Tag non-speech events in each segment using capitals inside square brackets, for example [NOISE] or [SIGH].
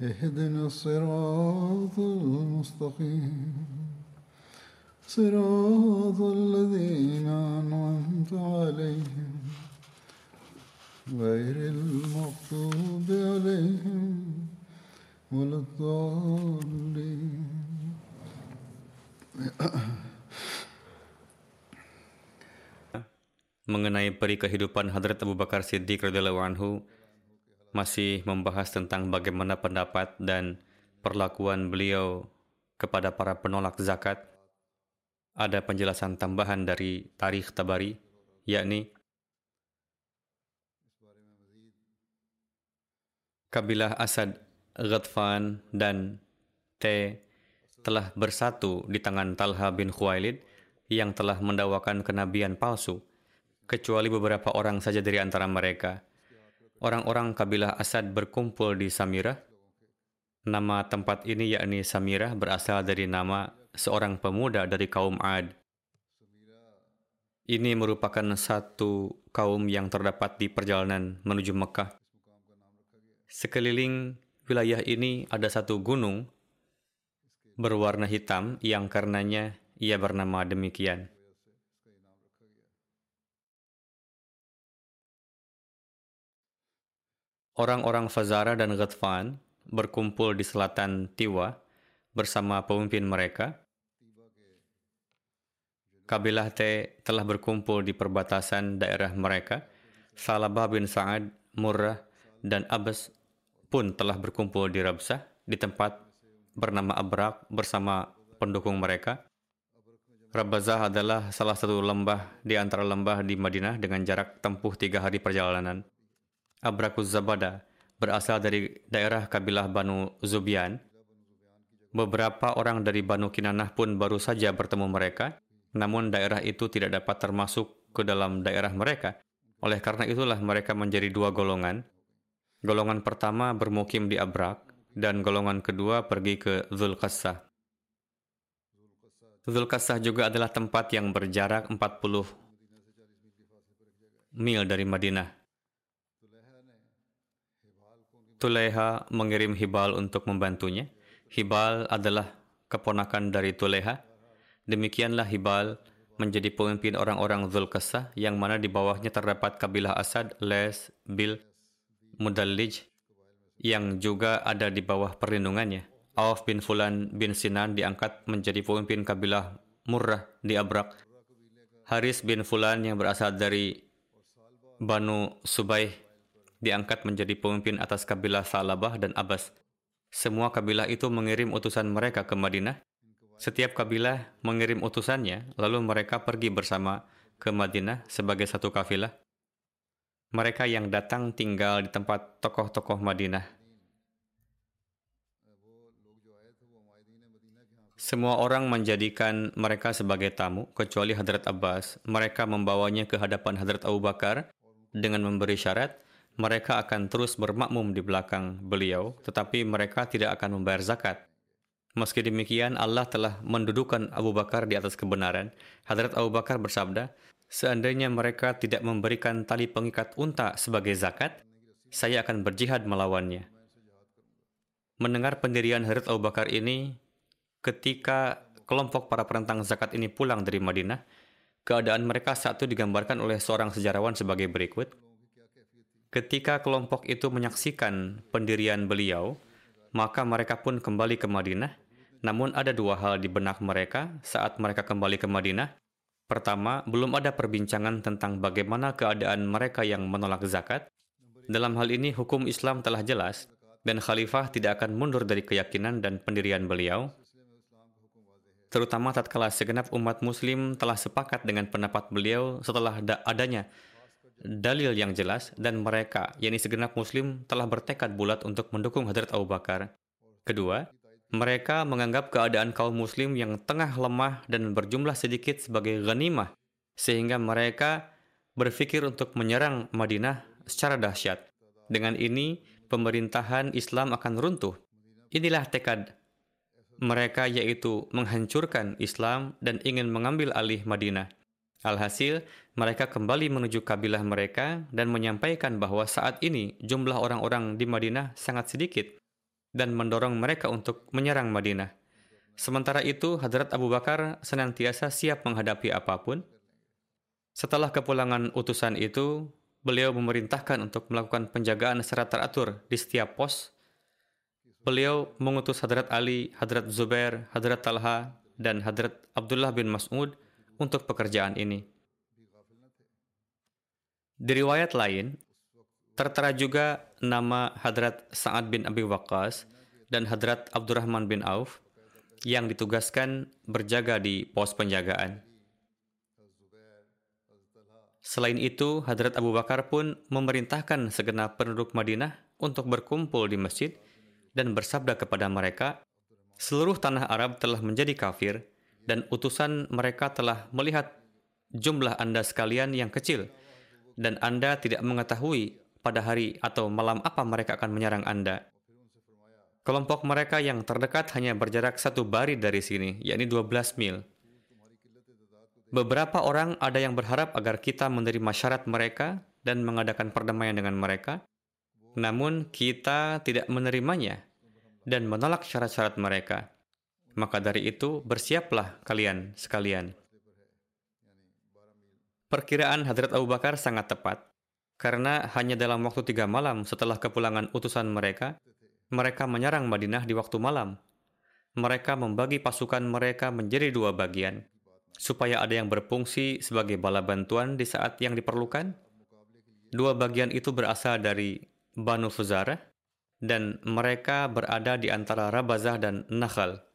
اهدنا الصراط المستقيم. صراط الذين أنعمت عليهم. غير المغضوب عليهم ولا الضالين. [COUGHS] Mengenai peri kehidupan Hadrat Abu Bakar Siddiq radhiyallahu anhu masih membahas tentang bagaimana pendapat dan perlakuan beliau kepada para penolak zakat. Ada penjelasan tambahan dari Tarikh Tabari, yakni kabilah Asad, Ghatfan, dan T telah bersatu di tangan Talha bin Khuwailid yang telah mendakwakan kenabian palsu, kecuali beberapa orang saja dari antara mereka. Orang-orang kabilah Asad berkumpul di Samirah. Nama tempat ini yakni Samirah berasal dari nama seorang pemuda dari kaum Ad. Ini merupakan satu kaum yang terdapat di perjalanan menuju Mekah. Sekeliling wilayah ini ada satu gunung berwarna hitam yang karenanya ia bernama demikian. Orang-orang Fazara dan Ghatfan berkumpul di selatan Tiwa bersama pemimpin mereka. Kabilah T telah berkumpul di perbatasan daerah mereka. Salabah bin Sa'ad, Murrah, dan Abbas pun telah berkumpul di Rabsah di tempat bernama Abrak bersama pendukung mereka. Rabazah adalah salah satu lembah di antara lembah di Madinah dengan jarak tempuh tiga hari perjalanan. Abrakuz Zabada berasal dari daerah kabilah Banu Zubian. Beberapa orang dari Banu Kinanah pun baru saja bertemu mereka, namun daerah itu tidak dapat termasuk ke dalam daerah mereka. Oleh karena itulah mereka menjadi dua golongan. Golongan pertama bermukim di Abrak, dan golongan kedua pergi ke Zulqassah. Zulqassah juga adalah tempat yang berjarak 40 mil dari Madinah. Tuleha mengirim Hibal untuk membantunya. Hibal adalah keponakan dari Tuleha. Demikianlah Hibal menjadi pemimpin orang-orang Zulqassah yang mana di bawahnya terdapat kabilah Asad, Les, Bil, Mudallij, yang juga ada di bawah perlindungannya. Auf bin Fulan bin Sinan diangkat menjadi pemimpin kabilah Murrah di Abrak. Haris bin Fulan yang berasal dari Banu Subaih diangkat menjadi pemimpin atas kabilah Salabah dan Abbas. Semua kabilah itu mengirim utusan mereka ke Madinah. Setiap kabilah mengirim utusannya, lalu mereka pergi bersama ke Madinah sebagai satu kafilah mereka yang datang tinggal di tempat tokoh-tokoh Madinah. Semua orang menjadikan mereka sebagai tamu, kecuali Hadrat Abbas. Mereka membawanya ke hadapan Hadrat Abu Bakar dengan memberi syarat mereka akan terus bermakmum di belakang beliau, tetapi mereka tidak akan membayar zakat. Meski demikian, Allah telah mendudukan Abu Bakar di atas kebenaran. Hadrat Abu Bakar bersabda, Seandainya mereka tidak memberikan tali pengikat unta sebagai zakat, saya akan berjihad melawannya. Mendengar pendirian Hadrat Abu Bakar ini, ketika kelompok para penentang zakat ini pulang dari Madinah, keadaan mereka saat digambarkan oleh seorang sejarawan sebagai berikut. Ketika kelompok itu menyaksikan pendirian beliau, maka mereka pun kembali ke Madinah. Namun ada dua hal di benak mereka saat mereka kembali ke Madinah. Pertama, belum ada perbincangan tentang bagaimana keadaan mereka yang menolak zakat. Dalam hal ini, hukum Islam telah jelas, dan khalifah tidak akan mundur dari keyakinan dan pendirian beliau terutama tatkala segenap umat muslim telah sepakat dengan pendapat beliau setelah adanya dalil yang jelas dan mereka, yakni segenap muslim telah bertekad bulat untuk mendukung Hadrat Abu Bakar. Kedua, mereka menganggap keadaan kaum muslim yang tengah lemah dan berjumlah sedikit sebagai ghanimah, sehingga mereka berpikir untuk menyerang Madinah secara dahsyat. Dengan ini, pemerintahan Islam akan runtuh. Inilah tekad mereka yaitu menghancurkan Islam dan ingin mengambil alih Madinah. Alhasil, mereka kembali menuju kabilah mereka dan menyampaikan bahwa saat ini jumlah orang-orang di Madinah sangat sedikit dan mendorong mereka untuk menyerang Madinah. Sementara itu, Hadrat Abu Bakar senantiasa siap menghadapi apa pun. Setelah kepulangan utusan itu, beliau memerintahkan untuk melakukan penjagaan secara teratur di setiap pos Beliau mengutus Hadrat Ali, Hadrat Zubair, Hadrat Talha, dan Hadrat Abdullah bin Mas'ud untuk pekerjaan ini. Di riwayat lain, tertera juga nama Hadrat Sa'ad bin Abi Waqqas dan Hadrat Abdurrahman bin Auf yang ditugaskan berjaga di pos penjagaan. Selain itu, Hadrat Abu Bakar pun memerintahkan segenap penduduk Madinah untuk berkumpul di masjid dan bersabda kepada mereka, seluruh tanah Arab telah menjadi kafir dan utusan mereka telah melihat jumlah Anda sekalian yang kecil dan Anda tidak mengetahui pada hari atau malam apa mereka akan menyerang Anda. Kelompok mereka yang terdekat hanya berjarak satu bari dari sini, yakni 12 mil. Beberapa orang ada yang berharap agar kita menerima syarat mereka dan mengadakan perdamaian dengan mereka, namun kita tidak menerimanya dan menolak syarat-syarat mereka. Maka dari itu, bersiaplah kalian sekalian. Perkiraan Hadrat Abu Bakar sangat tepat, karena hanya dalam waktu tiga malam setelah kepulangan utusan mereka, mereka menyerang Madinah di waktu malam. Mereka membagi pasukan mereka menjadi dua bagian, supaya ada yang berfungsi sebagai bala bantuan di saat yang diperlukan. Dua bagian itu berasal dari Banu Fuzarah dan mereka berada di antara Rabazah dan Nakhal.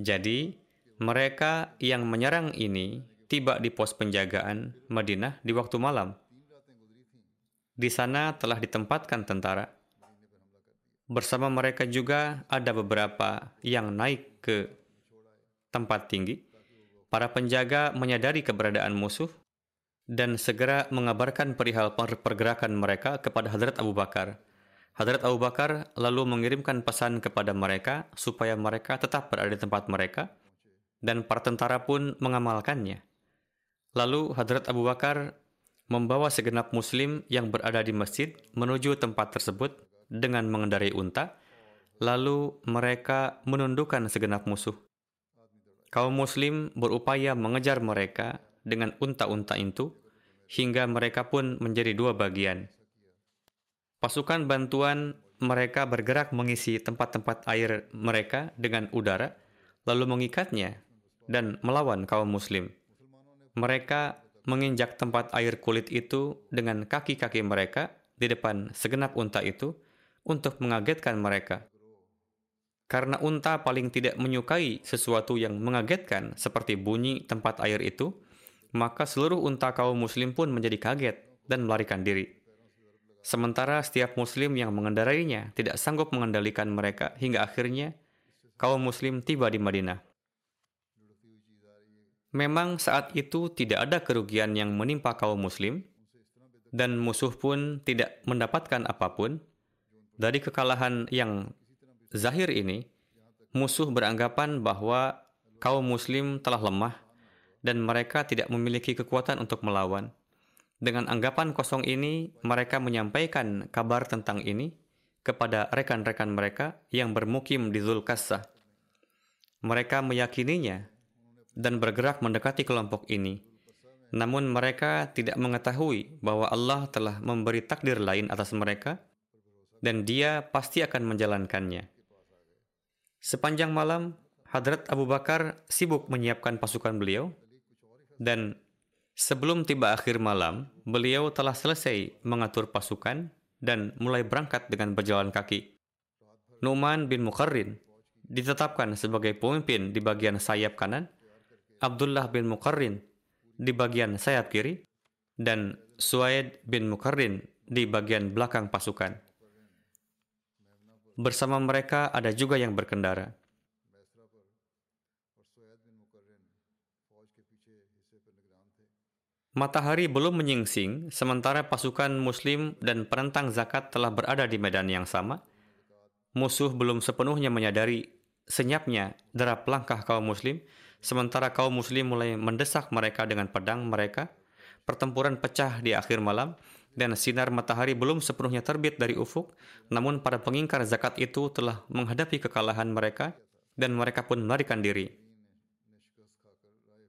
Jadi, mereka yang menyerang ini tiba di pos penjagaan Madinah di waktu malam. Di sana telah ditempatkan tentara. Bersama mereka juga ada beberapa yang naik ke tempat tinggi. Para penjaga menyadari keberadaan musuh dan segera mengabarkan perihal pergerakan mereka kepada Hadrat Abu Bakar. Hadrat Abu Bakar lalu mengirimkan pesan kepada mereka supaya mereka tetap berada di tempat mereka, dan para tentara pun mengamalkannya. Lalu Hadrat Abu Bakar membawa segenap muslim yang berada di masjid menuju tempat tersebut dengan mengendarai unta, lalu mereka menundukkan segenap musuh. Kaum muslim berupaya mengejar mereka dengan unta-unta itu, hingga mereka pun menjadi dua bagian. Pasukan bantuan mereka bergerak mengisi tempat-tempat air mereka dengan udara, lalu mengikatnya dan melawan kaum muslim. Mereka menginjak tempat air kulit itu dengan kaki-kaki mereka di depan segenap unta itu untuk mengagetkan mereka. Karena unta paling tidak menyukai sesuatu yang mengagetkan seperti bunyi tempat air itu, maka seluruh unta kaum muslim pun menjadi kaget dan melarikan diri. Sementara setiap muslim yang mengendarainya tidak sanggup mengendalikan mereka hingga akhirnya kaum muslim tiba di Madinah. Memang saat itu tidak ada kerugian yang menimpa kaum muslim dan musuh pun tidak mendapatkan apa pun. Dari kekalahan yang zahir ini, musuh beranggapan bahwa kaum muslim telah lemah dan mereka tidak memiliki kekuatan untuk melawan. Dengan anggapan kosong ini, mereka menyampaikan kabar tentang ini kepada rekan-rekan mereka yang bermukim di Zulkassah. Mereka meyakininya dan bergerak mendekati kelompok ini. Namun mereka tidak mengetahui bahwa Allah telah memberi takdir lain atas mereka dan dia pasti akan menjalankannya. Sepanjang malam, Hadrat Abu Bakar sibuk menyiapkan pasukan beliau dan sebelum tiba akhir malam, beliau telah selesai mengatur pasukan dan mulai berangkat dengan berjalan kaki. Nu'man bin Muqarrin ditetapkan sebagai pemimpin di bagian sayap kanan, Abdullah bin Muqarrin di bagian sayap kiri, dan Suaid bin Muqarrin di bagian belakang pasukan. Bersama mereka ada juga yang berkendara. Matahari belum menyingsing, sementara pasukan Muslim dan penentang zakat telah berada di medan yang sama. Musuh belum sepenuhnya menyadari senyapnya derap langkah kaum Muslim, sementara kaum Muslim mulai mendesak mereka dengan pedang mereka. Pertempuran pecah di akhir malam, dan sinar matahari belum sepenuhnya terbit dari ufuk, namun para pengingkar zakat itu telah menghadapi kekalahan mereka, dan mereka pun melarikan diri.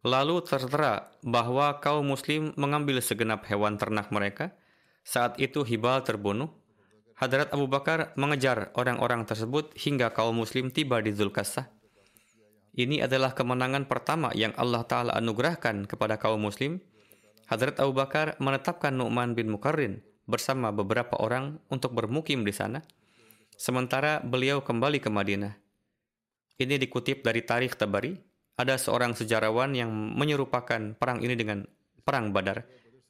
Lalu tertera bahwa kaum muslim mengambil segenap hewan ternak mereka. Saat itu Hibal terbunuh. Hadrat Abu Bakar mengejar orang-orang tersebut hingga kaum muslim tiba di Zulkassah. Ini adalah kemenangan pertama yang Allah Ta'ala anugerahkan kepada kaum muslim. Hadrat Abu Bakar menetapkan Nu'man bin Mukarrin bersama beberapa orang untuk bermukim di sana. Sementara beliau kembali ke Madinah. Ini dikutip dari Tarikh Tabari ada seorang sejarawan yang menyerupakan perang ini dengan perang Badar.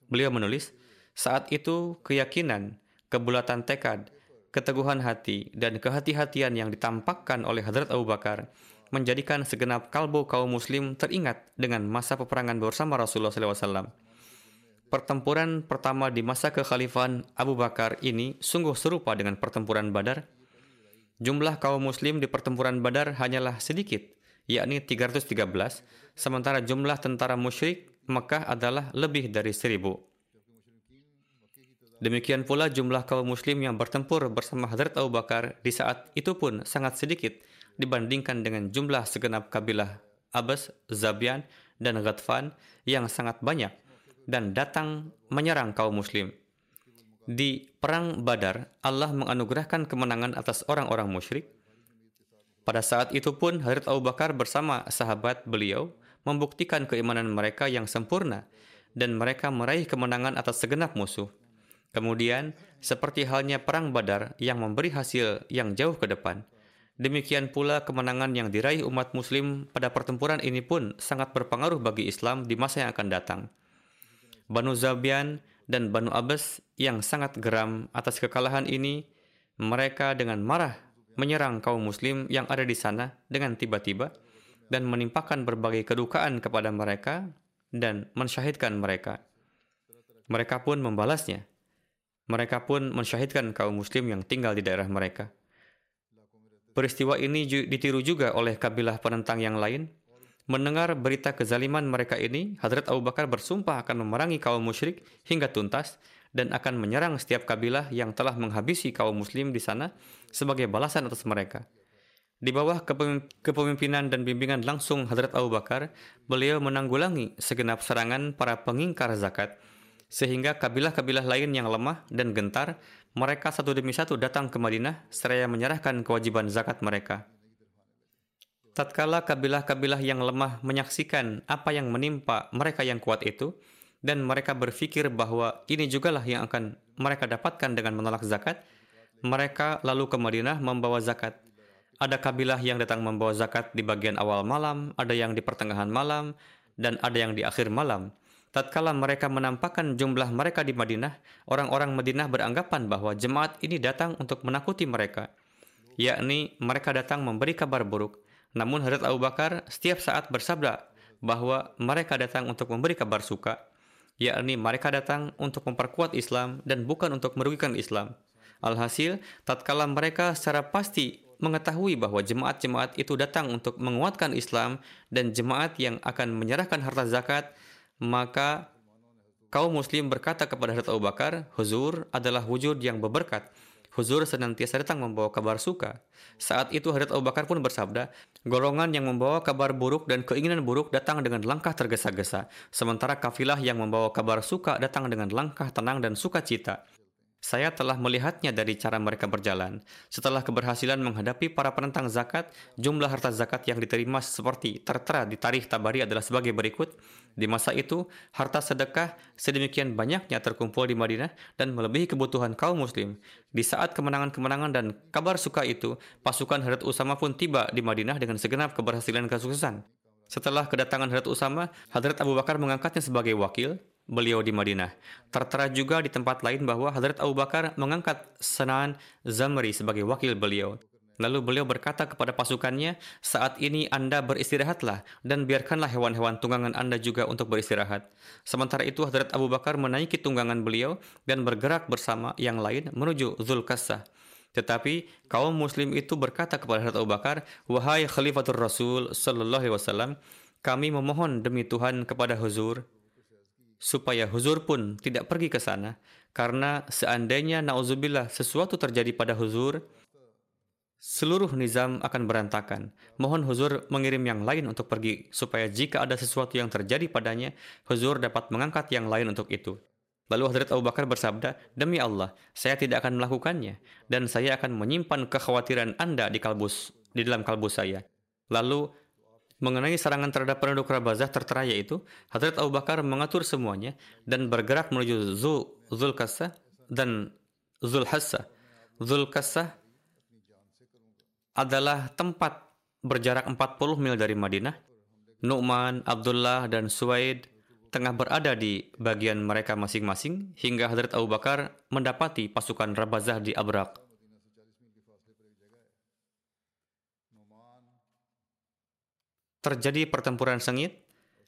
Beliau menulis, saat itu keyakinan, kebulatan tekad, keteguhan hati, dan kehati-hatian yang ditampakkan oleh Hadrat Abu Bakar menjadikan segenap kalbu kaum muslim teringat dengan masa peperangan bersama Rasulullah SAW. Pertempuran pertama di masa kekhalifahan Abu Bakar ini sungguh serupa dengan pertempuran Badar. Jumlah kaum muslim di pertempuran Badar hanyalah sedikit, yakni 313, sementara jumlah tentara musyrik Mekah adalah lebih dari seribu. Demikian pula jumlah kaum muslim yang bertempur bersama Hadrat Abu Bakar di saat itu pun sangat sedikit dibandingkan dengan jumlah segenap kabilah Abbas, Zabian, dan Ghatfan yang sangat banyak dan datang menyerang kaum muslim. Di Perang Badar, Allah menganugerahkan kemenangan atas orang-orang musyrik pada saat itu pun Hadrat Abu Bakar bersama sahabat beliau membuktikan keimanan mereka yang sempurna dan mereka meraih kemenangan atas segenap musuh. Kemudian, seperti halnya perang Badar yang memberi hasil yang jauh ke depan, demikian pula kemenangan yang diraih umat muslim pada pertempuran ini pun sangat berpengaruh bagi Islam di masa yang akan datang. Banu Zabian dan Banu Abbas yang sangat geram atas kekalahan ini, mereka dengan marah menyerang kaum muslim yang ada di sana dengan tiba-tiba dan menimpakan berbagai kedukaan kepada mereka dan mensyahidkan mereka. Mereka pun membalasnya. Mereka pun mensyahidkan kaum muslim yang tinggal di daerah mereka. Peristiwa ini ditiru juga oleh kabilah penentang yang lain. Mendengar berita kezaliman mereka ini, Hadrat Abu Bakar bersumpah akan memerangi kaum musyrik hingga tuntas dan akan menyerang setiap kabilah yang telah menghabisi kaum muslim di sana sebagai balasan atas mereka. Di bawah kepemimpinan dan bimbingan langsung Hadrat Abu Bakar, beliau menanggulangi segenap serangan para pengingkar zakat, sehingga kabilah-kabilah lain yang lemah dan gentar, mereka satu demi satu datang ke Madinah seraya menyerahkan kewajiban zakat mereka. Tatkala kabilah-kabilah yang lemah menyaksikan apa yang menimpa mereka yang kuat itu, dan mereka berpikir bahwa ini jugalah yang akan mereka dapatkan dengan menolak zakat, mereka lalu ke Madinah membawa zakat. Ada kabilah yang datang membawa zakat di bagian awal malam, ada yang di pertengahan malam, dan ada yang di akhir malam. Tatkala mereka menampakkan jumlah mereka di Madinah, orang-orang Madinah beranggapan bahwa jemaat ini datang untuk menakuti mereka, yakni mereka datang memberi kabar buruk. Namun Hadrat Abu Bakar setiap saat bersabda bahwa mereka datang untuk memberi kabar suka yakni mereka datang untuk memperkuat Islam dan bukan untuk merugikan Islam. Alhasil, tatkala mereka secara pasti mengetahui bahwa jemaat-jemaat itu datang untuk menguatkan Islam dan jemaat yang akan menyerahkan harta zakat, maka kaum muslim berkata kepada Hadrat Abu Bakar, Huzur adalah wujud yang berberkat Huzur senantiasa datang membawa kabar suka. Saat itu Hadrat Abu Bakar pun bersabda, golongan yang membawa kabar buruk dan keinginan buruk datang dengan langkah tergesa-gesa, sementara kafilah yang membawa kabar suka datang dengan langkah tenang dan sukacita. Saya telah melihatnya dari cara mereka berjalan. Setelah keberhasilan menghadapi para penentang zakat, jumlah harta zakat yang diterima seperti tertera di tarikh Tabari adalah sebagai berikut. Di masa itu, harta sedekah sedemikian banyaknya terkumpul di Madinah dan melebihi kebutuhan kaum muslim. Di saat kemenangan-kemenangan dan kabar suka itu, pasukan Hadrat Usama pun tiba di Madinah dengan segenap keberhasilan kesuksesan. Setelah kedatangan Hadrat Usama, Hadrat Abu Bakar mengangkatnya sebagai wakil beliau di Madinah. Tertera juga di tempat lain bahwa Hadrat Abu Bakar mengangkat Sanan Zamri sebagai wakil beliau. Lalu beliau berkata kepada pasukannya, saat ini Anda beristirahatlah dan biarkanlah hewan-hewan tunggangan Anda juga untuk beristirahat. Sementara itu Hadrat Abu Bakar menaiki tunggangan beliau dan bergerak bersama yang lain menuju Zulkassah. Tetapi kaum muslim itu berkata kepada Hadrat Abu Bakar, Wahai Khalifatul Rasul Sallallahu Alaihi Wasallam, kami memohon demi Tuhan kepada Huzur, supaya huzur pun tidak pergi ke sana karena seandainya nauzubillah sesuatu terjadi pada huzur seluruh nizam akan berantakan. Mohon huzur mengirim yang lain untuk pergi supaya jika ada sesuatu yang terjadi padanya, huzur dapat mengangkat yang lain untuk itu. Lalu Hadrat Abu Bakar bersabda, Demi Allah, saya tidak akan melakukannya, dan saya akan menyimpan kekhawatiran Anda di kalbus, di dalam kalbu saya. Lalu mengenai serangan terhadap penduduk Rabazah tertera yaitu Hadrat Abu Bakar mengatur semuanya dan bergerak menuju Zul Zulkasa dan Zulhassa. Zulkasa adalah tempat berjarak 40 mil dari Madinah. Nu'man, Abdullah, dan Suwaid tengah berada di bagian mereka masing-masing hingga Hadrat Abu Bakar mendapati pasukan Rabazah di Abrak. Terjadi pertempuran sengit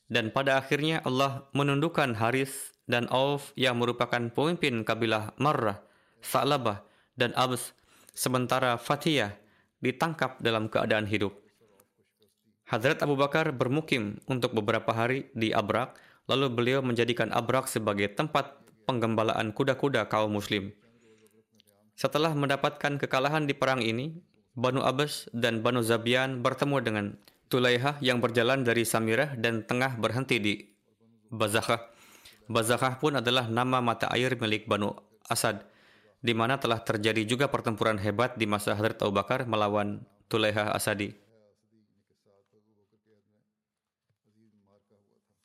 dan pada akhirnya Allah menundukkan Haris dan Auf yang merupakan pemimpin kabilah Marrah, Sa'labah, dan Abs sementara Fatiyah ditangkap dalam keadaan hidup. Hadrat Abu Bakar bermukim untuk beberapa hari di Abrak, lalu beliau menjadikan Abrak sebagai tempat penggembalaan kuda-kuda kaum muslim. Setelah mendapatkan kekalahan di perang ini, Banu Abbas dan Banu Zabian bertemu dengan Tulaiha yang berjalan dari Samirah dan tengah berhenti di Bazakhah. Bazakhah pun adalah nama mata air milik Banu Asad, di mana telah terjadi juga pertempuran hebat di masa Hadrat Abu Bakar melawan Tulaiha Asadi.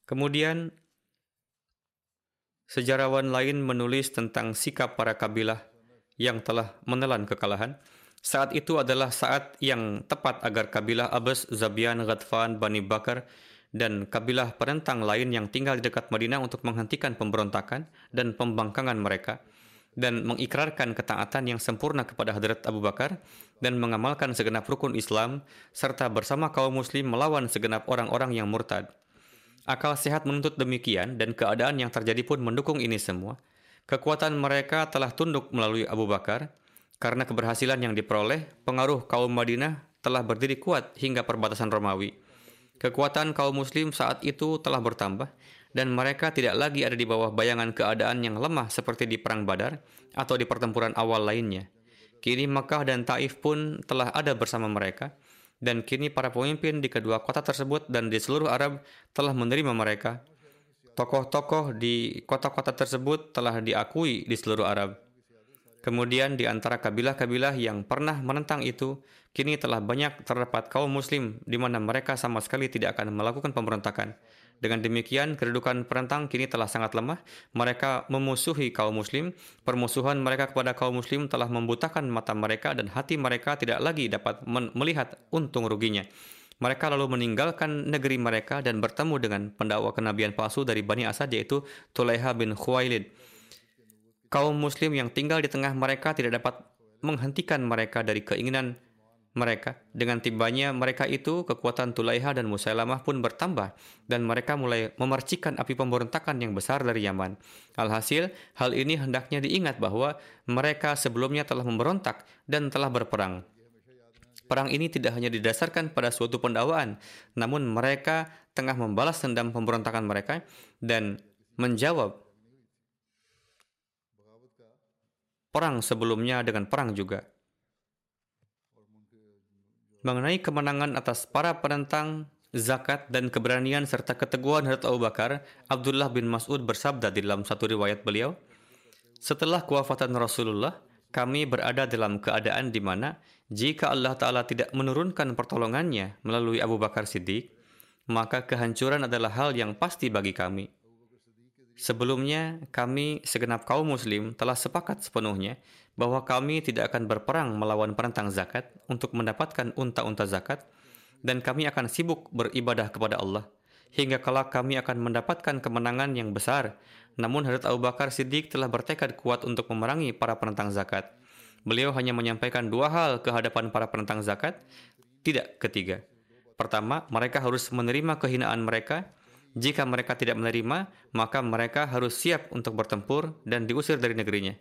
Kemudian, sejarawan lain menulis tentang sikap para kabilah yang telah menelan kekalahan. Saat itu adalah saat yang tepat agar kabilah Abbas, Zabian, Ghadfan, Bani Bakar, dan kabilah penentang lain yang tinggal di dekat Madinah untuk menghentikan pemberontakan dan pembangkangan mereka dan mengikrarkan ketaatan yang sempurna kepada Hadrat Abu Bakar dan mengamalkan segenap rukun Islam serta bersama kaum muslim melawan segenap orang-orang yang murtad. Akal sehat menuntut demikian dan keadaan yang terjadi pun mendukung ini semua. Kekuatan mereka telah tunduk melalui Abu Bakar karena keberhasilan yang diperoleh, pengaruh kaum Madinah telah berdiri kuat hingga perbatasan Romawi. Kekuatan kaum muslim saat itu telah bertambah dan mereka tidak lagi ada di bawah bayangan keadaan yang lemah seperti di perang Badar atau di pertempuran awal lainnya. Kini Makkah dan Taif pun telah ada bersama mereka dan kini para pemimpin di kedua kota tersebut dan di seluruh Arab telah menerima mereka. Tokoh-tokoh di kota-kota tersebut telah diakui di seluruh Arab. Kemudian di antara kabilah-kabilah yang pernah menentang itu, kini telah banyak terdapat kaum muslim di mana mereka sama sekali tidak akan melakukan pemberontakan. Dengan demikian, kedudukan penentang kini telah sangat lemah. Mereka memusuhi kaum muslim. Permusuhan mereka kepada kaum muslim telah membutakan mata mereka dan hati mereka tidak lagi dapat melihat untung ruginya. Mereka lalu meninggalkan negeri mereka dan bertemu dengan pendakwa kenabian palsu dari Bani Asad yaitu Tulaiha bin Khuwailid kaum muslim yang tinggal di tengah mereka tidak dapat menghentikan mereka dari keinginan mereka. Dengan tibanya mereka itu, kekuatan Tulaiha dan Musailamah pun bertambah dan mereka mulai memercikan api pemberontakan yang besar dari Yaman. Alhasil, hal ini hendaknya diingat bahwa mereka sebelumnya telah memberontak dan telah berperang. Perang ini tidak hanya didasarkan pada suatu pendakwaan, namun mereka tengah membalas dendam pemberontakan mereka dan menjawab perang sebelumnya dengan perang juga. Mengenai kemenangan atas para penentang zakat dan keberanian serta keteguhan Hadrat Abu Bakar, Abdullah bin Mas'ud bersabda di dalam satu riwayat beliau, Setelah kewafatan Rasulullah, kami berada dalam keadaan di mana jika Allah Ta'ala tidak menurunkan pertolongannya melalui Abu Bakar Siddiq, maka kehancuran adalah hal yang pasti bagi kami. Sebelumnya, kami segenap kaum muslim telah sepakat sepenuhnya bahwa kami tidak akan berperang melawan penentang zakat untuk mendapatkan unta-unta zakat dan kami akan sibuk beribadah kepada Allah hingga kelak kami akan mendapatkan kemenangan yang besar. Namun Hadrat Abu Bakar Siddiq telah bertekad kuat untuk memerangi para penentang zakat. Beliau hanya menyampaikan dua hal ke hadapan para penentang zakat, tidak ketiga. Pertama, mereka harus menerima kehinaan mereka jika mereka tidak menerima, maka mereka harus siap untuk bertempur dan diusir dari negerinya.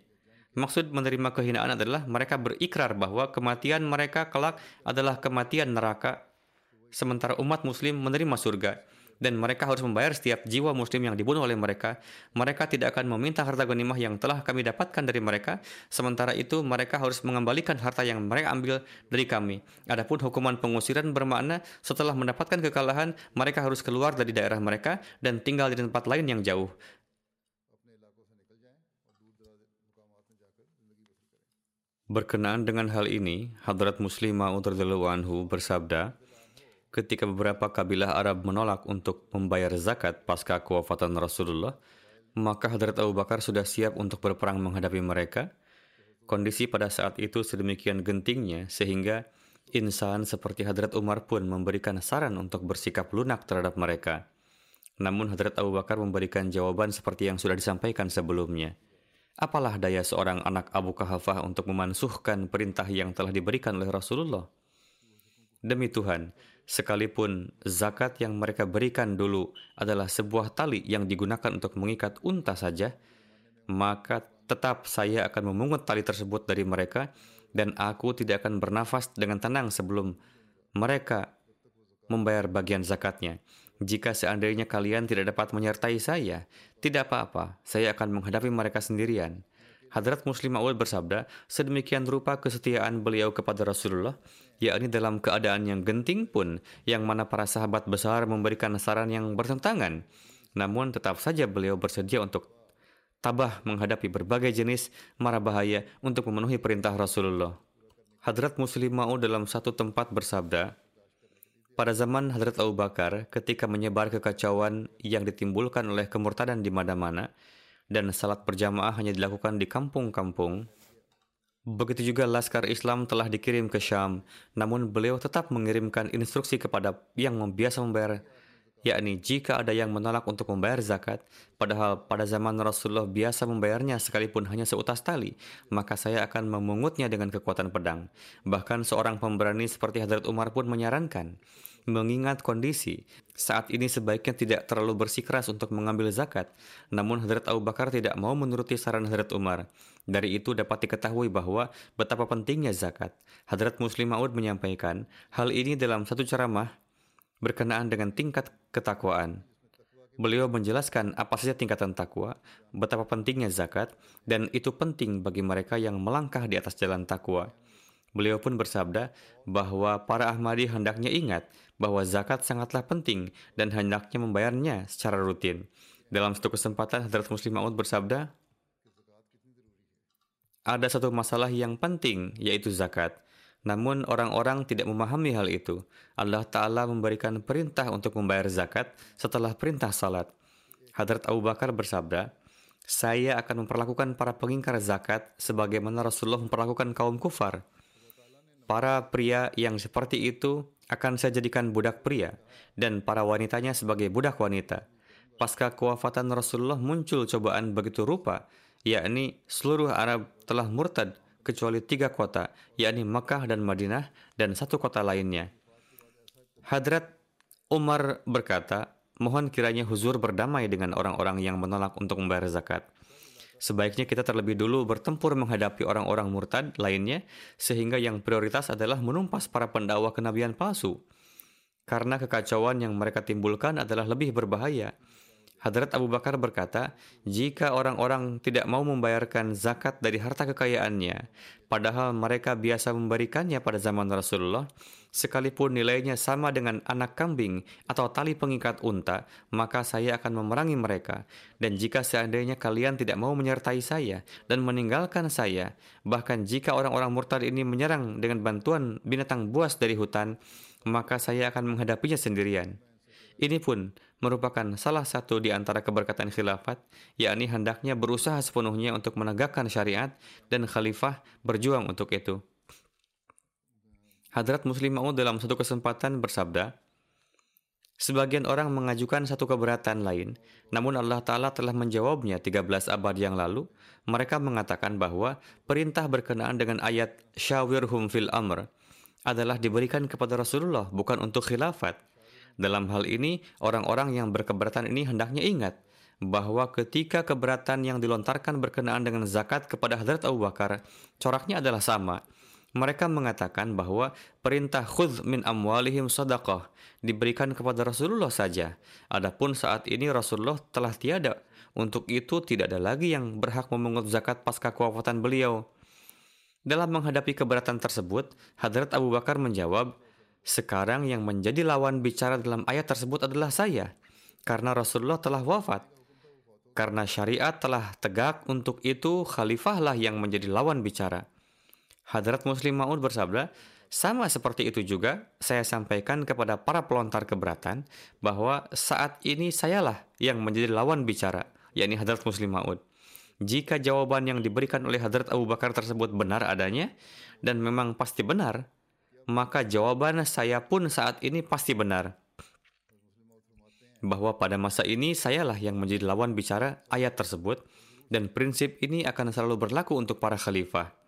Maksud menerima kehinaan adalah mereka berikrar bahwa kematian mereka kelak adalah kematian neraka, sementara umat muslim menerima surga dan mereka harus membayar setiap jiwa muslim yang dibunuh oleh mereka. Mereka tidak akan meminta harta ghanimah yang telah kami dapatkan dari mereka, sementara itu mereka harus mengembalikan harta yang mereka ambil dari kami. Adapun hukuman pengusiran bermakna setelah mendapatkan kekalahan, mereka harus keluar dari daerah mereka dan tinggal di tempat lain yang jauh. Berkenaan dengan hal ini, Hadrat Muslimah Anhu bersabda, ketika beberapa kabilah Arab menolak untuk membayar zakat pasca kewafatan Rasulullah, maka Hadrat Abu Bakar sudah siap untuk berperang menghadapi mereka. Kondisi pada saat itu sedemikian gentingnya sehingga insan seperti Hadrat Umar pun memberikan saran untuk bersikap lunak terhadap mereka. Namun Hadrat Abu Bakar memberikan jawaban seperti yang sudah disampaikan sebelumnya. Apalah daya seorang anak Abu Kahafah untuk memansuhkan perintah yang telah diberikan oleh Rasulullah? Demi Tuhan, Sekalipun zakat yang mereka berikan dulu adalah sebuah tali yang digunakan untuk mengikat unta saja, maka tetap saya akan memungut tali tersebut dari mereka dan aku tidak akan bernafas dengan tenang sebelum mereka membayar bagian zakatnya. Jika seandainya kalian tidak dapat menyertai saya, tidak apa-apa, saya akan menghadapi mereka sendirian. Hadrat Muslim Ma'ud bersabda, sedemikian rupa kesetiaan beliau kepada Rasulullah, yakni dalam keadaan yang genting pun, yang mana para sahabat besar memberikan saran yang bertentangan. Namun tetap saja beliau bersedia untuk tabah menghadapi berbagai jenis mara bahaya untuk memenuhi perintah Rasulullah. Hadrat Muslim Ma'ud dalam satu tempat bersabda, pada zaman Hadrat Abu Bakar, ketika menyebar kekacauan yang ditimbulkan oleh kemurtadan di mana-mana, dan salat berjamaah hanya dilakukan di kampung-kampung. Begitu juga Laskar Islam telah dikirim ke Syam, namun beliau tetap mengirimkan instruksi kepada yang biasa membayar, yakni jika ada yang menolak untuk membayar zakat, padahal pada zaman Rasulullah biasa membayarnya sekalipun hanya seutas tali, maka saya akan memungutnya dengan kekuatan pedang. Bahkan seorang pemberani seperti Hadrat Umar pun menyarankan, mengingat kondisi. Saat ini sebaiknya tidak terlalu bersikeras untuk mengambil zakat. Namun Hadrat Abu Bakar tidak mau menuruti saran Hadrat Umar. Dari itu dapat diketahui bahwa betapa pentingnya zakat. Hadrat Muslim Maud menyampaikan hal ini dalam satu ceramah berkenaan dengan tingkat ketakwaan. Beliau menjelaskan apa saja tingkatan takwa, betapa pentingnya zakat, dan itu penting bagi mereka yang melangkah di atas jalan takwa. Beliau pun bersabda bahwa para Ahmadi hendaknya ingat bahwa zakat sangatlah penting dan hendaknya membayarnya secara rutin. Dalam satu kesempatan, Hadrat Muslim Ma'ud bersabda, ada satu masalah yang penting, yaitu zakat. Namun orang-orang tidak memahami hal itu. Allah Ta'ala memberikan perintah untuk membayar zakat setelah perintah salat. Hadrat Abu Bakar bersabda, saya akan memperlakukan para pengingkar zakat sebagaimana Rasulullah memperlakukan kaum kufar. Para pria yang seperti itu akan saya jadikan budak pria dan para wanitanya sebagai budak wanita. Pasca kewafatan Rasulullah muncul cobaan begitu rupa, yakni seluruh Arab telah murtad kecuali tiga kota, yakni Makkah dan Madinah dan satu kota lainnya. Hadrat Umar berkata, mohon kiranya huzur berdamai dengan orang-orang yang menolak untuk membayar zakat. Sebaiknya kita terlebih dulu bertempur menghadapi orang-orang murtad lainnya, sehingga yang prioritas adalah menumpas para pendakwa kenabian palsu. Karena kekacauan yang mereka timbulkan adalah lebih berbahaya. Hadrat Abu Bakar berkata, jika orang-orang tidak mau membayarkan zakat dari harta kekayaannya, padahal mereka biasa memberikannya pada zaman Rasulullah, sekalipun nilainya sama dengan anak kambing atau tali pengikat unta, maka saya akan memerangi mereka. Dan jika seandainya kalian tidak mau menyertai saya dan meninggalkan saya, bahkan jika orang-orang murtad ini menyerang dengan bantuan binatang buas dari hutan, maka saya akan menghadapinya sendirian. Ini pun merupakan salah satu di antara keberkatan khilafat, yakni hendaknya berusaha sepenuhnya untuk menegakkan syariat dan khalifah berjuang untuk itu. Hadrat Muslim Maud dalam satu kesempatan bersabda, Sebagian orang mengajukan satu keberatan lain, namun Allah Ta'ala telah menjawabnya 13 abad yang lalu. Mereka mengatakan bahwa perintah berkenaan dengan ayat Syawirhum fil amr adalah diberikan kepada Rasulullah, bukan untuk khilafat. Dalam hal ini, orang-orang yang berkeberatan ini hendaknya ingat bahwa ketika keberatan yang dilontarkan berkenaan dengan zakat kepada Hadrat Abu Bakar, coraknya adalah sama – mereka mengatakan bahwa perintah khudh min amwalihim sadaqah diberikan kepada Rasulullah saja. Adapun saat ini Rasulullah telah tiada. Untuk itu tidak ada lagi yang berhak memungut zakat pasca kewafatan beliau. Dalam menghadapi keberatan tersebut, Hadrat Abu Bakar menjawab, sekarang yang menjadi lawan bicara dalam ayat tersebut adalah saya, karena Rasulullah telah wafat. Karena syariat telah tegak untuk itu, khalifahlah yang menjadi lawan bicara. Hadrat Muslim Ma'ud bersabda, sama seperti itu juga saya sampaikan kepada para pelontar keberatan bahwa saat ini sayalah yang menjadi lawan bicara, yakni Hadrat Muslim Ma'ud. Jika jawaban yang diberikan oleh Hadrat Abu Bakar tersebut benar adanya dan memang pasti benar, maka jawaban saya pun saat ini pasti benar. Bahwa pada masa ini sayalah yang menjadi lawan bicara ayat tersebut dan prinsip ini akan selalu berlaku untuk para khalifah.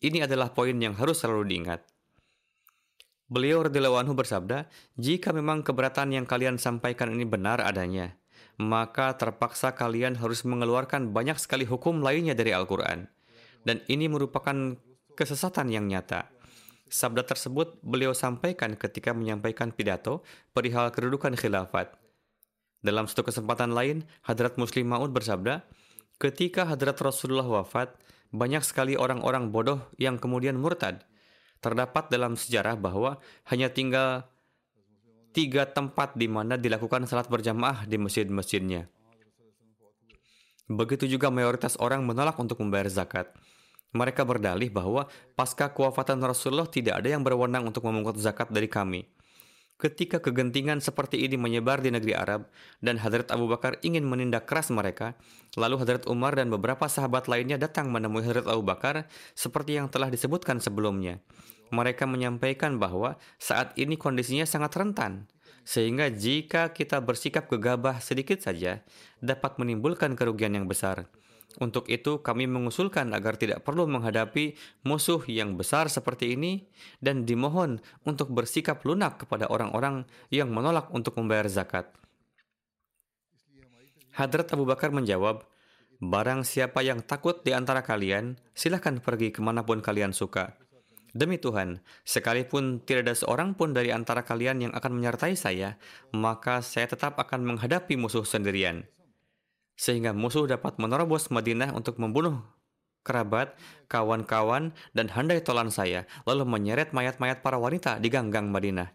Ini adalah poin yang harus selalu diingat. Beliau radhiyallahu bersabda, "Jika memang keberatan yang kalian sampaikan ini benar adanya, maka terpaksa kalian harus mengeluarkan banyak sekali hukum lainnya dari Al-Qur'an." Dan ini merupakan kesesatan yang nyata. Sabda tersebut beliau sampaikan ketika menyampaikan pidato perihal kedudukan khilafat. Dalam satu kesempatan lain, Hadrat Muslim Maud bersabda, ketika Hadrat Rasulullah wafat, banyak sekali orang-orang bodoh yang kemudian murtad. Terdapat dalam sejarah bahwa hanya tinggal tiga tempat di mana dilakukan salat berjamaah di masjid-masjidnya. Begitu juga mayoritas orang menolak untuk membayar zakat. Mereka berdalih bahwa pasca kewafatan Rasulullah tidak ada yang berwenang untuk memungut zakat dari kami. Ketika kegentingan seperti ini menyebar di negeri Arab dan Hadrat Abu Bakar ingin menindak keras mereka, lalu Hadrat Umar dan beberapa sahabat lainnya datang menemui Hadrat Abu Bakar seperti yang telah disebutkan sebelumnya. Mereka menyampaikan bahwa saat ini kondisinya sangat rentan, sehingga jika kita bersikap gegabah sedikit saja dapat menimbulkan kerugian yang besar. Untuk itu, kami mengusulkan agar tidak perlu menghadapi musuh yang besar seperti ini dan dimohon untuk bersikap lunak kepada orang-orang yang menolak untuk membayar zakat. Hadrat Abu Bakar menjawab, Barang siapa yang takut di antara kalian, silahkan pergi ke mana pun kalian suka. Demi Tuhan, sekalipun tidak ada seorang pun dari antara kalian yang akan menyertai saya, maka saya tetap akan menghadapi musuh sendirian sehingga musuh dapat menerobos Madinah untuk membunuh kerabat, kawan-kawan, dan handai tolan saya, lalu menyeret mayat-mayat para wanita di ganggang Madinah.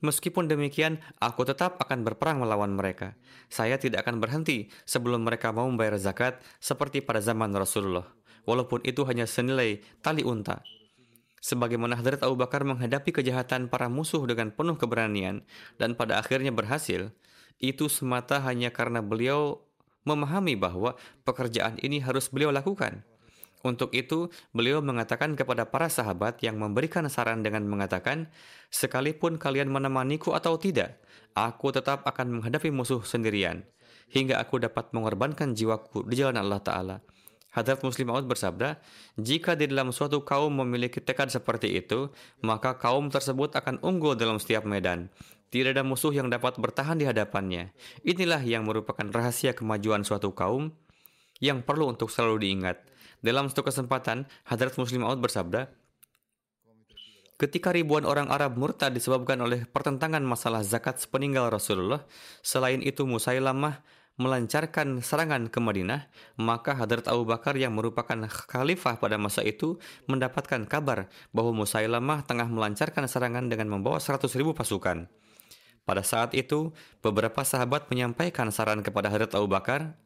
Meskipun demikian, aku tetap akan berperang melawan mereka. Saya tidak akan berhenti sebelum mereka mau membayar zakat seperti pada zaman Rasulullah, walaupun itu hanya senilai tali unta. Sebagaimana Hadrat Abu Bakar menghadapi kejahatan para musuh dengan penuh keberanian dan pada akhirnya berhasil, itu semata hanya karena beliau memahami bahwa pekerjaan ini harus beliau lakukan. Untuk itu, beliau mengatakan kepada para sahabat yang memberikan saran dengan mengatakan, "Sekalipun kalian menemaniku atau tidak, aku tetap akan menghadapi musuh sendirian, hingga aku dapat mengorbankan jiwaku di jalan Allah Ta'ala." Hadrat Muslim Maud bersabda, "Jika di dalam suatu kaum memiliki tekad seperti itu, maka kaum tersebut akan unggul dalam setiap medan. Tidak ada musuh yang dapat bertahan di hadapannya. Inilah yang merupakan rahasia kemajuan suatu kaum yang perlu untuk selalu diingat. Dalam satu kesempatan, Hadrat Muslim Maud bersabda, Ketika ribuan orang Arab murtad disebabkan oleh pertentangan masalah zakat sepeninggal Rasulullah, selain itu Musailamah melancarkan serangan ke Madinah, maka Hadrat Abu Bakar yang merupakan khalifah pada masa itu mendapatkan kabar bahwa Musailamah tengah melancarkan serangan dengan membawa 100 ribu pasukan. Pada saat itu, beberapa sahabat menyampaikan saran kepada Hadrat Abu Bakar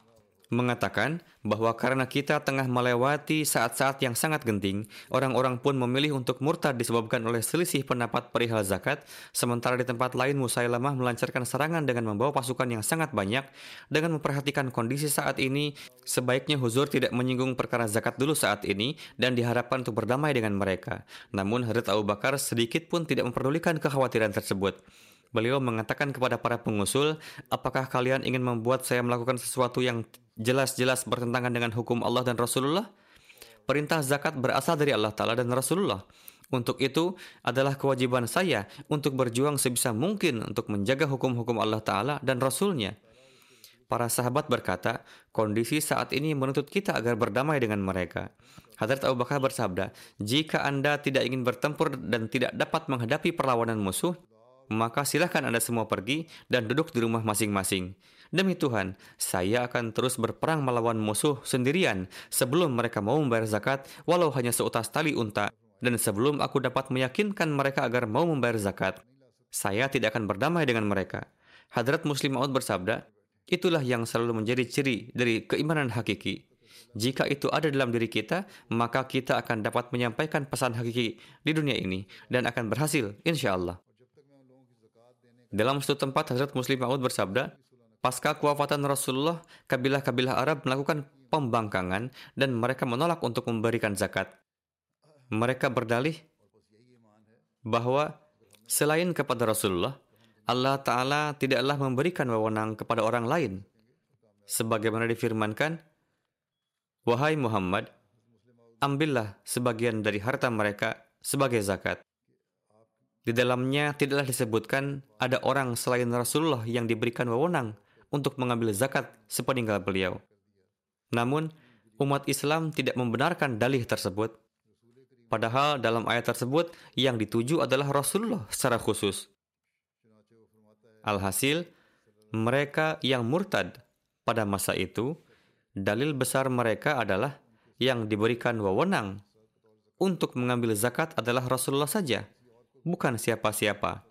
mengatakan bahwa karena kita tengah melewati saat-saat yang sangat genting, orang-orang pun memilih untuk murtad disebabkan oleh selisih pendapat perihal zakat, sementara di tempat lain Musailamah melancarkan serangan dengan membawa pasukan yang sangat banyak. Dengan memperhatikan kondisi saat ini, sebaiknya Huzur tidak menyinggung perkara zakat dulu saat ini dan diharapkan untuk berdamai dengan mereka. Namun Hadrat Abu Bakar sedikit pun tidak memperdulikan kekhawatiran tersebut. Beliau mengatakan kepada para pengusul, apakah kalian ingin membuat saya melakukan sesuatu yang jelas-jelas bertentangan dengan hukum Allah dan Rasulullah? Perintah zakat berasal dari Allah Ta'ala dan Rasulullah. Untuk itu adalah kewajiban saya untuk berjuang sebisa mungkin untuk menjaga hukum-hukum Allah Ta'ala dan Rasulnya. Para sahabat berkata, kondisi saat ini menuntut kita agar berdamai dengan mereka. Hadrat Abu Bakar bersabda, jika Anda tidak ingin bertempur dan tidak dapat menghadapi perlawanan musuh, maka silahkan Anda semua pergi dan duduk di rumah masing-masing. Demi Tuhan, saya akan terus berperang melawan musuh sendirian sebelum mereka mau membayar zakat walau hanya seutas tali unta dan sebelum aku dapat meyakinkan mereka agar mau membayar zakat. Saya tidak akan berdamai dengan mereka. Hadrat Muslim Maud bersabda, itulah yang selalu menjadi ciri dari keimanan hakiki. Jika itu ada dalam diri kita, maka kita akan dapat menyampaikan pesan hakiki di dunia ini dan akan berhasil, insya Allah. Dalam suatu tempat, Hazrat Muslim Maud bersabda, Pasca kewafatan Rasulullah, kabilah-kabilah Arab melakukan pembangkangan dan mereka menolak untuk memberikan zakat. Mereka berdalih bahwa selain kepada Rasulullah, Allah Ta'ala tidaklah memberikan wewenang kepada orang lain. Sebagaimana difirmankan, Wahai Muhammad, ambillah sebagian dari harta mereka sebagai zakat. Di dalamnya tidaklah disebutkan ada orang selain Rasulullah yang diberikan wewenang untuk mengambil zakat sepeninggal beliau. Namun, umat Islam tidak membenarkan dalih tersebut. Padahal dalam ayat tersebut yang dituju adalah Rasulullah secara khusus. Alhasil, mereka yang murtad pada masa itu, dalil besar mereka adalah yang diberikan wewenang untuk mengambil zakat adalah Rasulullah saja bukan siapa-siapa.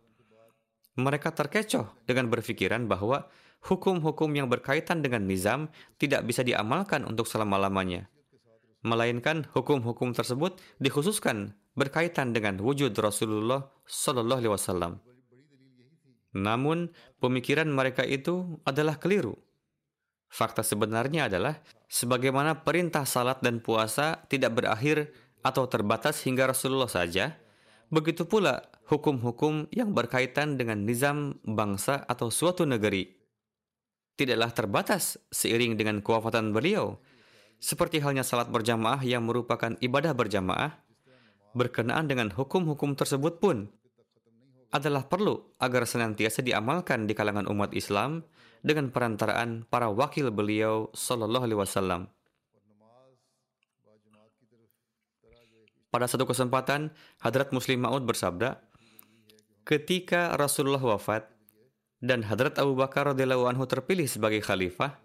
Mereka terkecoh dengan berpikiran bahwa hukum-hukum yang berkaitan dengan nizam tidak bisa diamalkan untuk selama-lamanya. Melainkan hukum-hukum tersebut dikhususkan berkaitan dengan wujud Rasulullah Sallallahu Alaihi Wasallam. Namun, pemikiran mereka itu adalah keliru. Fakta sebenarnya adalah, sebagaimana perintah salat dan puasa tidak berakhir atau terbatas hingga Rasulullah saja, Begitu pula hukum-hukum yang berkaitan dengan nizam bangsa atau suatu negeri tidaklah terbatas seiring dengan kewafatan beliau. Seperti halnya salat berjamaah yang merupakan ibadah berjamaah, berkenaan dengan hukum-hukum tersebut pun adalah perlu agar senantiasa diamalkan di kalangan umat Islam dengan perantaraan para wakil beliau Sallallahu Alaihi Wasallam. Pada satu kesempatan, Hadrat Muslim Ma'ud bersabda, ketika Rasulullah wafat dan Hadrat Abu Bakar radhiyallahu anhu terpilih sebagai khalifah,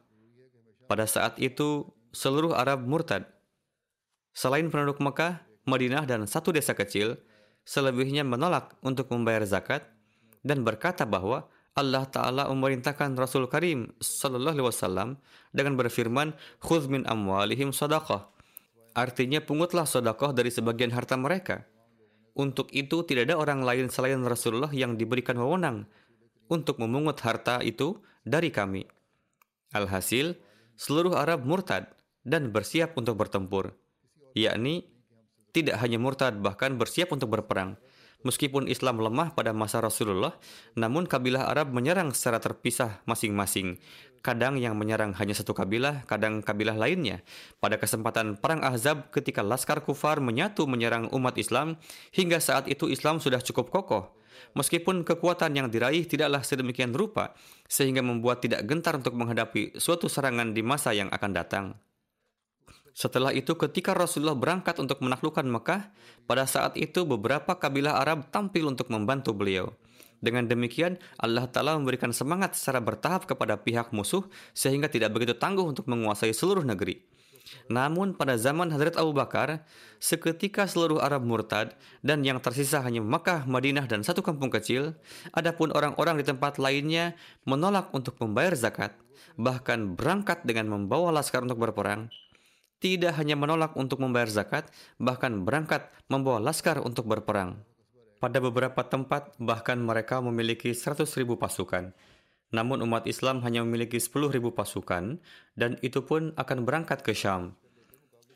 pada saat itu seluruh Arab murtad. Selain penduduk Mekah, Madinah dan satu desa kecil, selebihnya menolak untuk membayar zakat dan berkata bahwa Allah Ta'ala memerintahkan Rasul Karim Sallallahu Alaihi Wasallam dengan berfirman, "Khudh min amwalihim sadaqah." Artinya pungutlah sodakoh dari sebagian harta mereka. Untuk itu tidak ada orang lain selain Rasulullah yang diberikan wewenang untuk memungut harta itu dari kami. Alhasil, seluruh Arab murtad dan bersiap untuk bertempur. Yakni, tidak hanya murtad bahkan bersiap untuk berperang. Meskipun Islam lemah pada masa Rasulullah, namun kabilah Arab menyerang secara terpisah masing-masing. Kadang yang menyerang hanya satu kabilah, kadang kabilah lainnya. Pada kesempatan Perang Ahzab ketika Laskar Kufar menyatu menyerang umat Islam, hingga saat itu Islam sudah cukup kokoh. Meskipun kekuatan yang diraih tidaklah sedemikian rupa, sehingga membuat tidak gentar untuk menghadapi suatu serangan di masa yang akan datang. Setelah itu ketika Rasulullah berangkat untuk menaklukkan Mekah, pada saat itu beberapa kabilah Arab tampil untuk membantu beliau. Dengan demikian, Allah Ta'ala memberikan semangat secara bertahap kepada pihak musuh sehingga tidak begitu tangguh untuk menguasai seluruh negeri. Namun pada zaman Hadrat Abu Bakar, seketika seluruh Arab murtad dan yang tersisa hanya Makkah, Madinah, dan satu kampung kecil, adapun orang-orang di tempat lainnya menolak untuk membayar zakat, bahkan berangkat dengan membawa laskar untuk berperang, tidak hanya menolak untuk membayar zakat, bahkan berangkat membawa laskar untuk berperang. Pada beberapa tempat, bahkan mereka memiliki 100 ribu pasukan. Namun umat Islam hanya memiliki 10 ribu pasukan, dan itu pun akan berangkat ke Syam.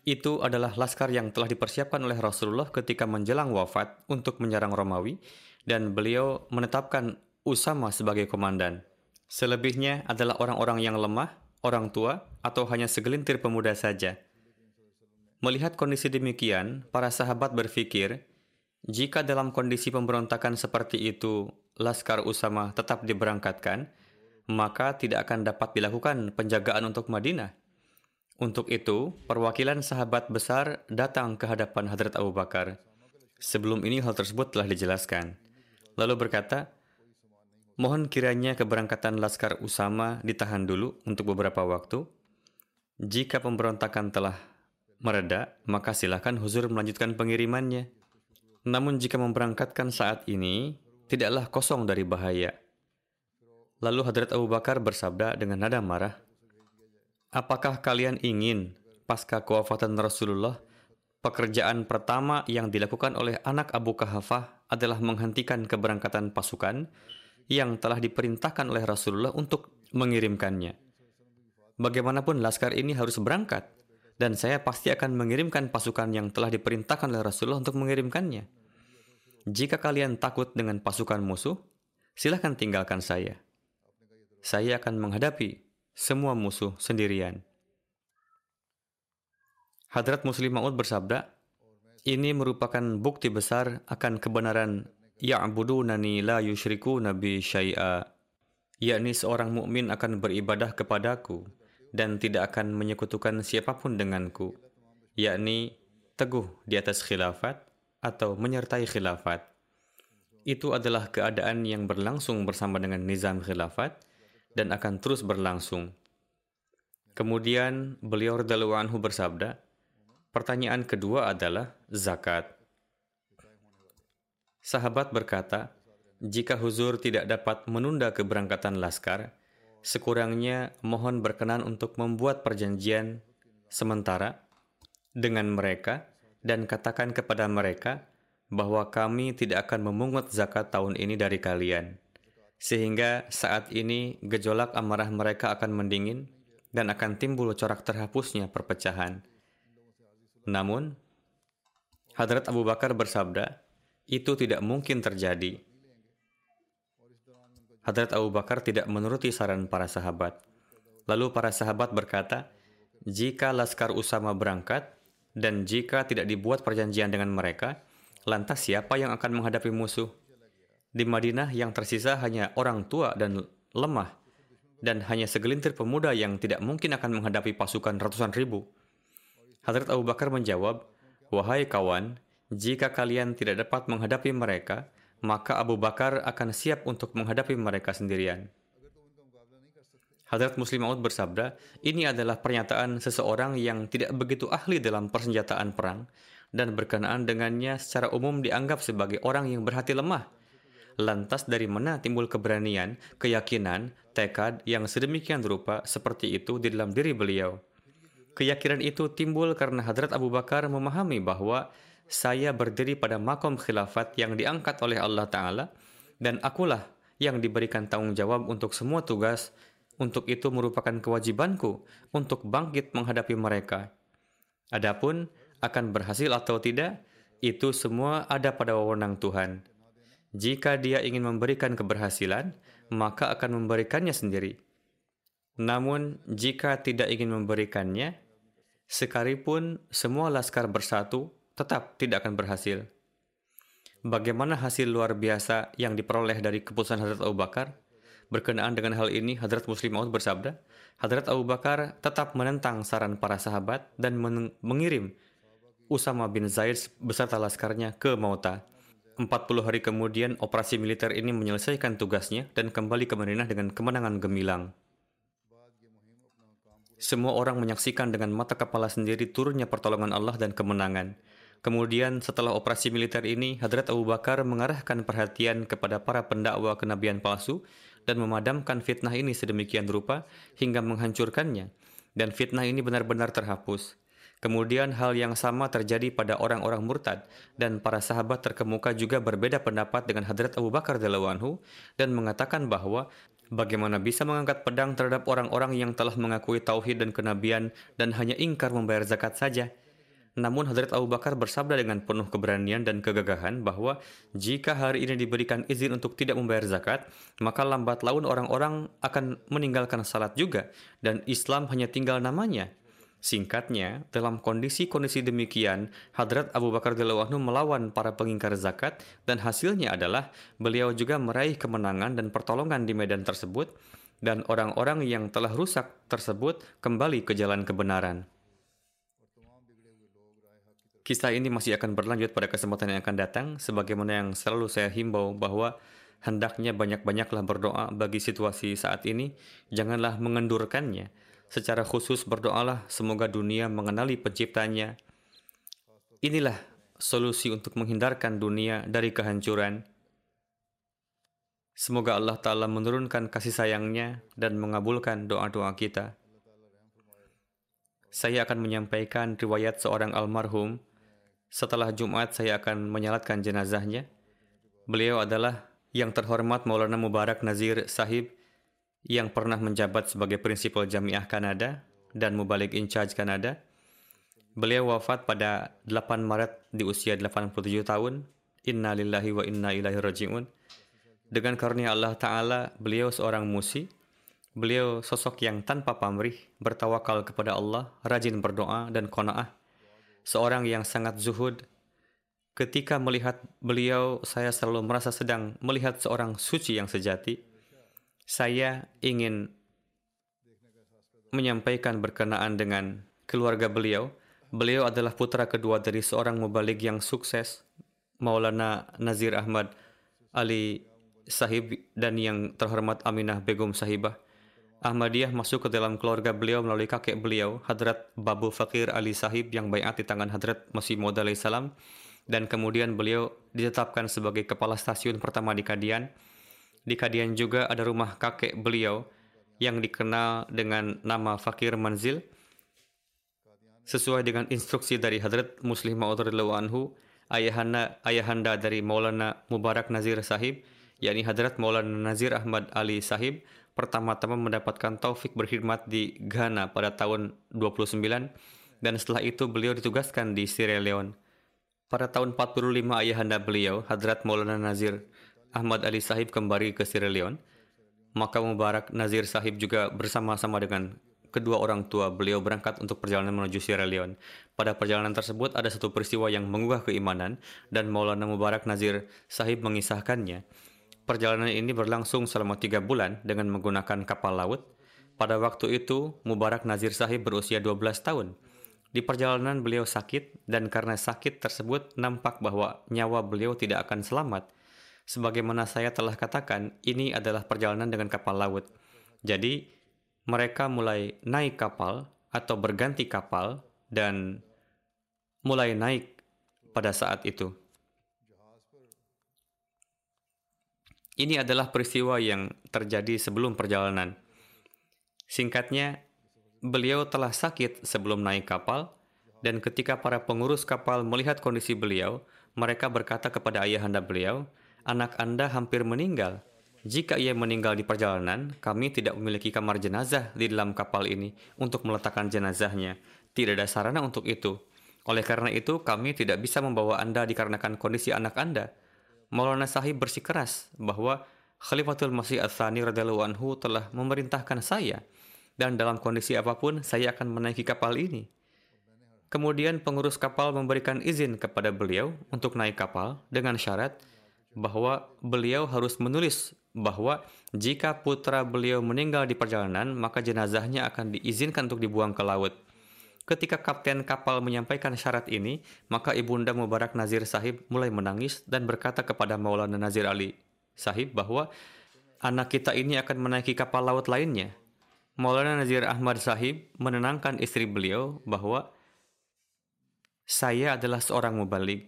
Itu adalah laskar yang telah dipersiapkan oleh Rasulullah ketika menjelang wafat untuk menyerang Romawi, dan beliau menetapkan Usama sebagai komandan. Selebihnya adalah orang-orang yang lemah, orang tua, atau hanya segelintir pemuda saja. Melihat kondisi demikian, para sahabat berpikir, jika dalam kondisi pemberontakan seperti itu, Laskar Usama tetap diberangkatkan, maka tidak akan dapat dilakukan penjagaan untuk Madinah. Untuk itu, perwakilan sahabat besar datang ke hadapan Hadrat Abu Bakar. Sebelum ini hal tersebut telah dijelaskan. Lalu berkata, Mohon kiranya keberangkatan Laskar Usama ditahan dulu untuk beberapa waktu. Jika pemberontakan telah mereda, maka silakan Huzur melanjutkan pengirimannya. Namun jika memberangkatkan saat ini, tidaklah kosong dari bahaya. Lalu Hadrat Abu Bakar bersabda dengan nada marah, Apakah kalian ingin pasca kewafatan Rasulullah, pekerjaan pertama yang dilakukan oleh anak Abu Kahafah adalah menghentikan keberangkatan pasukan yang telah diperintahkan oleh Rasulullah untuk mengirimkannya. Bagaimanapun laskar ini harus berangkat, dan saya pasti akan mengirimkan pasukan yang telah diperintahkan oleh Rasulullah untuk mengirimkannya. Jika kalian takut dengan pasukan musuh, silahkan tinggalkan saya. Saya akan menghadapi semua musuh sendirian. Hadrat Muslim Maud bersabda, ini merupakan bukti besar akan kebenaran ya'budunani la yushriku nabi syai'a yakni seorang mukmin akan beribadah kepadaku dan tidak akan menyekutukan siapa pun denganku, yakni teguh di atas khilafat atau menyertai khilafat. Itu adalah keadaan yang berlangsung bersama dengan nizam khilafat dan akan terus berlangsung. Kemudian beliau radhiyallahu anhu bersabda, pertanyaan kedua adalah zakat. Sahabat berkata, jika huzur tidak dapat menunda keberangkatan laskar, sekurangnya mohon berkenan untuk membuat perjanjian sementara dengan mereka dan katakan kepada mereka bahwa kami tidak akan memungut zakat tahun ini dari kalian. Sehingga saat ini gejolak amarah mereka akan mendingin dan akan timbul corak terhapusnya perpecahan. Namun, Hadrat Abu Bakar bersabda, itu tidak mungkin terjadi Hadrat Abu Bakar tidak menuruti saran para sahabat. Lalu para sahabat berkata, jika Laskar Usama berangkat, dan jika tidak dibuat perjanjian dengan mereka, lantas siapa yang akan menghadapi musuh? Di Madinah yang tersisa hanya orang tua dan lemah, dan hanya segelintir pemuda yang tidak mungkin akan menghadapi pasukan ratusan ribu. Hadrat Abu Bakar menjawab, Wahai kawan, jika kalian tidak dapat menghadapi mereka, maka Abu Bakar akan siap untuk menghadapi mereka sendirian. Hadrat Muslim Maud bersabda, ini adalah pernyataan seseorang yang tidak begitu ahli dalam persenjataan perang dan berkenaan dengannya secara umum dianggap sebagai orang yang berhati lemah. Lantas dari mana timbul keberanian, keyakinan, tekad yang sedemikian rupa seperti itu di dalam diri beliau? Keyakinan itu timbul karena Hadrat Abu Bakar memahami bahwa saya berdiri pada makom khilafat yang diangkat oleh Allah Ta'ala dan akulah yang diberikan tanggung jawab untuk semua tugas untuk itu merupakan kewajibanku untuk bangkit menghadapi mereka. Adapun akan berhasil atau tidak, itu semua ada pada wewenang Tuhan. Jika dia ingin memberikan keberhasilan, maka akan memberikannya sendiri. Namun, jika tidak ingin memberikannya, sekalipun semua laskar bersatu, tetap tidak akan berhasil. Bagaimana hasil luar biasa yang diperoleh dari keputusan Hadrat Abu Bakar? Berkenaan dengan hal ini, Hadrat Muslim Maud bersabda, Hadrat Abu Bakar tetap menentang saran para sahabat dan mengirim Usama bin Zaid beserta laskarnya ke Mauta. 40 hari kemudian operasi militer ini menyelesaikan tugasnya dan kembali ke Madinah dengan kemenangan gemilang. Semua orang menyaksikan dengan mata kepala sendiri turunnya pertolongan Allah dan kemenangan. Kemudian setelah operasi militer ini, Hadrat Abu Bakar mengarahkan perhatian kepada para pendakwa kenabian palsu dan memadamkan fitnah ini sedemikian rupa hingga menghancurkannya. Dan fitnah ini benar-benar terhapus. Kemudian hal yang sama terjadi pada orang-orang murtad dan para sahabat terkemuka juga berbeda pendapat dengan Hadrat Abu Bakar anhu dan mengatakan bahwa bagaimana bisa mengangkat pedang terhadap orang-orang yang telah mengakui tauhid dan kenabian dan hanya ingkar membayar zakat saja. Namun Hadrat Abu Bakar bersabda dengan penuh keberanian dan kegagahan bahwa jika hari ini diberikan izin untuk tidak membayar zakat, maka lambat laun orang-orang akan meninggalkan salat juga dan Islam hanya tinggal namanya. Singkatnya, dalam kondisi-kondisi demikian, Hadrat Abu Bakar Anhu melawan para pengingkar zakat dan hasilnya adalah beliau juga meraih kemenangan dan pertolongan di medan tersebut dan orang-orang yang telah rusak tersebut kembali ke jalan kebenaran. Kisah ini masih akan berlanjut pada kesempatan yang akan datang, sebagaimana yang selalu saya himbau bahwa hendaknya banyak-banyaklah berdoa bagi situasi saat ini, janganlah mengendurkannya, Secara khusus berdoalah semoga dunia mengenali penciptanya. Inilah solusi untuk menghindarkan dunia dari kehancuran. Semoga Allah Ta'ala menurunkan kasih sayangnya dan mengabulkan doa-doa kita. Saya akan menyampaikan riwayat seorang almarhum. Setelah Jumat saya akan menyalatkan jenazahnya. Beliau adalah yang terhormat Maulana Mubarak Nazir Sahib yang pernah menjabat sebagai prinsipal Jamiah Kanada dan Mubalik in charge Kanada. Beliau wafat pada 8 Maret di usia 87 tahun. Inna lillahi wa inna ilaihi raji'un. Dengan karunia Allah Ta'ala, beliau seorang musi. Beliau sosok yang tanpa pamrih, bertawakal kepada Allah, rajin berdoa dan kona'ah. Seorang yang sangat zuhud. Ketika melihat beliau, saya selalu merasa sedang melihat seorang suci yang sejati saya ingin menyampaikan berkenaan dengan keluarga beliau. Beliau adalah putra kedua dari seorang mubalik yang sukses, Maulana Nazir Ahmad Ali Sahib dan yang terhormat Aminah Begum Sahibah. Ahmadiyah masuk ke dalam keluarga beliau melalui kakek beliau, Hadrat Babu Fakir Ali Sahib yang bayat di tangan Hadrat Masih Maud salam dan kemudian beliau ditetapkan sebagai kepala stasiun pertama di Kadian di Kadian juga ada rumah kakek beliau yang dikenal dengan nama Fakir Manzil. Sesuai dengan instruksi dari Hadrat Muslim Ma'ud anhu, ayahanda, ayahanda dari Maulana Mubarak Nazir Sahib, yakni Hadrat Maulana Nazir Ahmad Ali Sahib, pertama-tama mendapatkan taufik berkhidmat di Ghana pada tahun 29 dan setelah itu beliau ditugaskan di Sierra Leone. Pada tahun 45 ayahanda beliau, Hadrat Maulana Nazir Ahmad Ali Sahib kembali ke Sierra Leone, maka Mubarak Nazir Sahib juga bersama-sama dengan kedua orang tua beliau berangkat untuk perjalanan menuju Sierra Leone. Pada perjalanan tersebut ada satu peristiwa yang mengubah keimanan dan Maulana Mubarak Nazir Sahib mengisahkannya. Perjalanan ini berlangsung selama tiga bulan dengan menggunakan kapal laut. Pada waktu itu, Mubarak Nazir Sahib berusia 12 tahun. Di perjalanan beliau sakit dan karena sakit tersebut nampak bahwa nyawa beliau tidak akan selamat. Sebagaimana saya telah katakan, ini adalah perjalanan dengan kapal laut. Jadi, mereka mulai naik kapal atau berganti kapal dan mulai naik pada saat itu. Ini adalah peristiwa yang terjadi sebelum perjalanan. Singkatnya, beliau telah sakit sebelum naik kapal, dan ketika para pengurus kapal melihat kondisi beliau, mereka berkata kepada ayahanda beliau, anak Anda hampir meninggal. Jika ia meninggal di perjalanan, kami tidak memiliki kamar jenazah di dalam kapal ini untuk meletakkan jenazahnya. Tidak ada sarana untuk itu. Oleh karena itu, kami tidak bisa membawa Anda dikarenakan kondisi anak Anda. Maulana Sahib bersikeras bahwa Khalifatul Masih Al-Thani radhiyallahu anhu telah memerintahkan saya dan dalam kondisi apa pun saya akan menaiki kapal ini. Kemudian pengurus kapal memberikan izin kepada beliau untuk naik kapal dengan syarat bahwa beliau harus menulis bahwa jika putra beliau meninggal di perjalanan, maka jenazahnya akan diizinkan untuk dibuang ke laut. Ketika kapten kapal menyampaikan syarat ini, maka Ibunda Mubarak Nazir Sahib mulai menangis dan berkata kepada Maulana Nazir Ali Sahib bahwa anak kita ini akan menaiki kapal laut lainnya. Maulana Nazir Ahmad Sahib menenangkan istri beliau bahwa saya adalah seorang mubalik.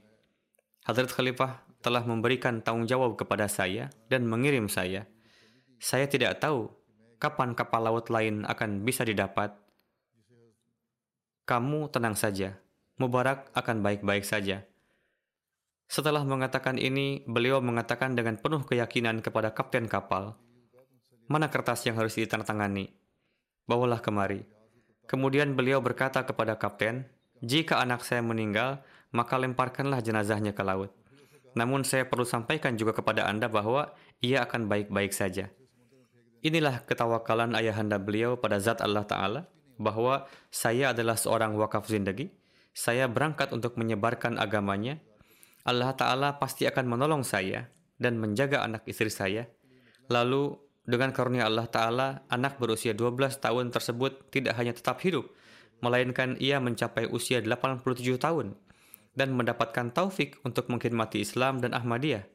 Hadrat Khalifah telah memberikan tanggung jawab kepada saya dan mengirim saya. Saya tidak tahu kapan kapal laut lain akan bisa didapat kamu tenang saja. Mubarak akan baik-baik saja. Setelah mengatakan ini, beliau mengatakan dengan penuh keyakinan kepada kapten kapal, "Mana kertas yang harus ditandatangani? Bawalah kemari." Kemudian beliau berkata kepada kapten, "Jika anak saya meninggal, maka lemparkanlah jenazahnya ke laut. Namun saya perlu sampaikan juga kepada Anda bahwa ia akan baik-baik saja." Inilah ketawakalan ayahanda beliau pada zat Allah Ta'ala bahwa saya adalah seorang wakaf zindagi, saya berangkat untuk menyebarkan agamanya, Allah Ta'ala pasti akan menolong saya dan menjaga anak istri saya. Lalu dengan karunia Allah Ta'ala, anak berusia 12 tahun tersebut tidak hanya tetap hidup, melainkan ia mencapai usia 87 tahun dan mendapatkan taufik untuk mengkhidmati Islam dan Ahmadiyah.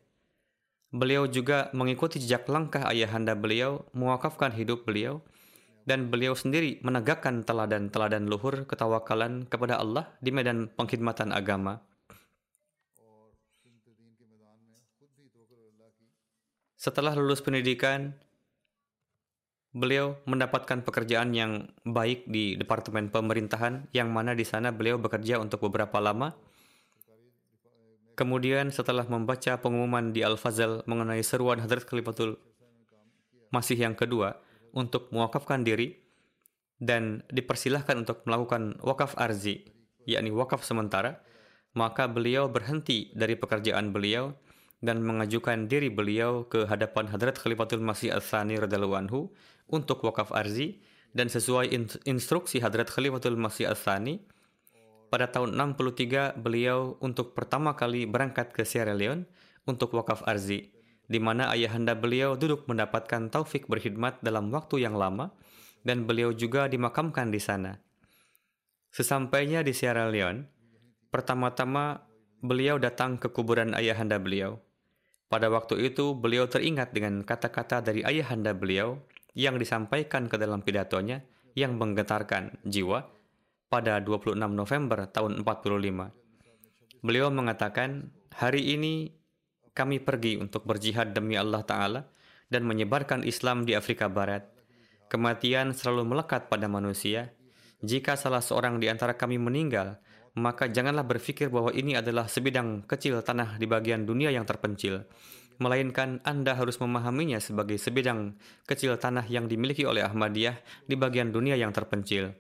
Beliau juga mengikuti jejak langkah ayahanda beliau, mewakafkan hidup beliau, dan beliau sendiri menegakkan teladan-teladan luhur ketawakalan kepada Allah di medan pengkhidmatan agama. Setelah lulus pendidikan, beliau mendapatkan pekerjaan yang baik di Departemen Pemerintahan yang mana di sana beliau bekerja untuk beberapa lama. Kemudian setelah membaca pengumuman di Al-Fazal mengenai seruan Hadrat Khalifatul Masih yang kedua, untuk mewakafkan diri dan dipersilahkan untuk melakukan wakaf arzi, yakni wakaf sementara, maka beliau berhenti dari pekerjaan beliau dan mengajukan diri beliau ke hadapan Hadrat Khalifatul Masih Al-Thani anhu untuk wakaf arzi dan sesuai instruksi Hadrat Khalifatul Masih Al-Thani pada tahun 63 beliau untuk pertama kali berangkat ke Sierra Leone untuk wakaf arzi di mana ayahanda beliau duduk mendapatkan taufik berkhidmat dalam waktu yang lama, dan beliau juga dimakamkan di sana. Sesampainya di Sierra Leone, pertama-tama beliau datang ke kuburan ayahanda beliau. Pada waktu itu, beliau teringat dengan kata-kata dari ayahanda beliau yang disampaikan ke dalam pidatonya yang menggetarkan jiwa pada 26 November tahun 45. Beliau mengatakan, hari ini kami pergi untuk berjihad demi Allah Ta'ala dan menyebarkan Islam di Afrika Barat. Kematian selalu melekat pada manusia. Jika salah seorang di antara kami meninggal, maka janganlah berpikir bahwa ini adalah sebidang kecil tanah di bagian dunia yang terpencil, melainkan Anda harus memahaminya sebagai sebidang kecil tanah yang dimiliki oleh Ahmadiyah di bagian dunia yang terpencil.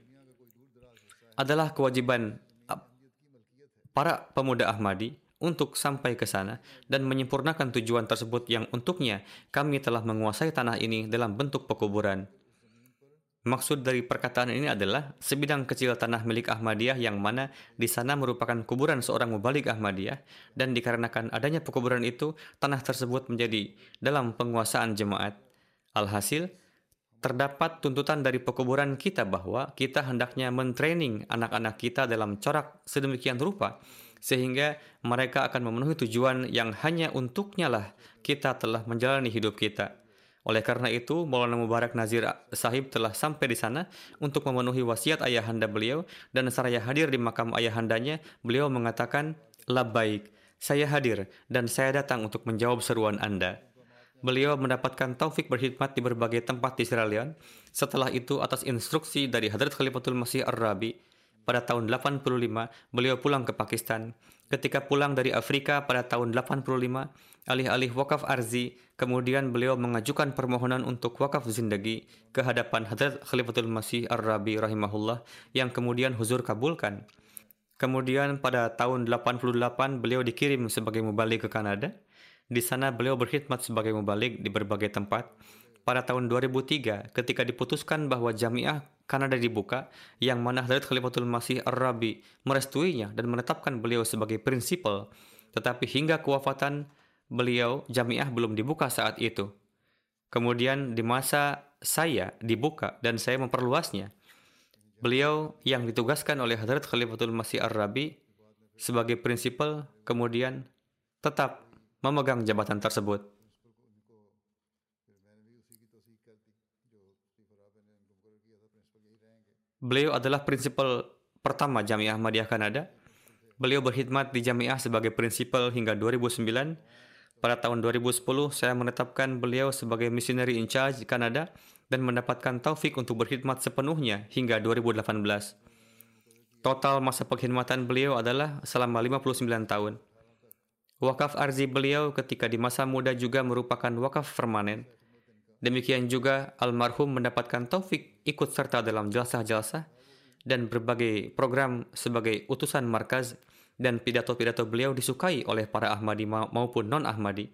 Adalah kewajiban para pemuda Ahmadi untuk sampai ke sana dan menyempurnakan tujuan tersebut yang untuknya kami telah menguasai tanah ini dalam bentuk pekuburan. Maksud dari perkataan ini adalah sebidang kecil tanah milik Ahmadiyah yang mana di sana merupakan kuburan seorang mubalik Ahmadiyah dan dikarenakan adanya pekuburan itu tanah tersebut menjadi dalam penguasaan jemaat. Alhasil, terdapat tuntutan dari pekuburan kita bahwa kita hendaknya mentraining anak-anak kita dalam corak sedemikian rupa sehingga mereka akan memenuhi tujuan yang hanya untuknya lah kita telah menjalani hidup kita. Oleh karena itu, Maulana Mubarak Nazir Sahib telah sampai di sana untuk memenuhi wasiat ayahanda beliau dan seraya hadir di makam ayahandanya, beliau mengatakan, baik, saya hadir dan saya datang untuk menjawab seruan Anda. Beliau mendapatkan taufik berkhidmat di berbagai tempat di Sierra. Setelah itu, atas instruksi dari Hadrat Khalifatul Masih Ar-Rabi, pada tahun 85 beliau pulang ke Pakistan. Ketika pulang dari Afrika pada tahun 85, alih-alih wakaf arzi, kemudian beliau mengajukan permohonan untuk wakaf zindagi ke hadapan Hadrat Khalifatul Masih Ar-Rabi rahimahullah yang kemudian huzur kabulkan. Kemudian pada tahun 88 beliau dikirim sebagai mubalik ke Kanada. Di sana beliau berkhidmat sebagai mubalik di berbagai tempat pada tahun 2003 ketika diputuskan bahwa jamiah Kanada dibuka yang mana Hadrat Khalifatul Masih Ar-Rabi merestuinya dan menetapkan beliau sebagai prinsipal tetapi hingga kewafatan beliau jamiah belum dibuka saat itu. Kemudian di masa saya dibuka dan saya memperluasnya. Beliau yang ditugaskan oleh Hadrat Khalifatul Masih Ar-Rabi sebagai prinsipal kemudian tetap memegang jabatan tersebut. Beliau adalah prinsipal pertama Jamiah Ahmadiyah Kanada. Beliau berkhidmat di Jamiah sebagai prinsipal hingga 2009. Pada tahun 2010, saya menetapkan beliau sebagai missionary in charge Kanada dan mendapatkan taufik untuk berkhidmat sepenuhnya hingga 2018. Total masa perkhidmatan beliau adalah selama 59 tahun. Wakaf arzi beliau ketika di masa muda juga merupakan wakaf permanen. Demikian juga almarhum mendapatkan taufik ikut serta dalam jalsah-jalsah dan berbagai program sebagai utusan markaz dan pidato-pidato beliau disukai oleh para Ahmadi maupun non-Ahmadi.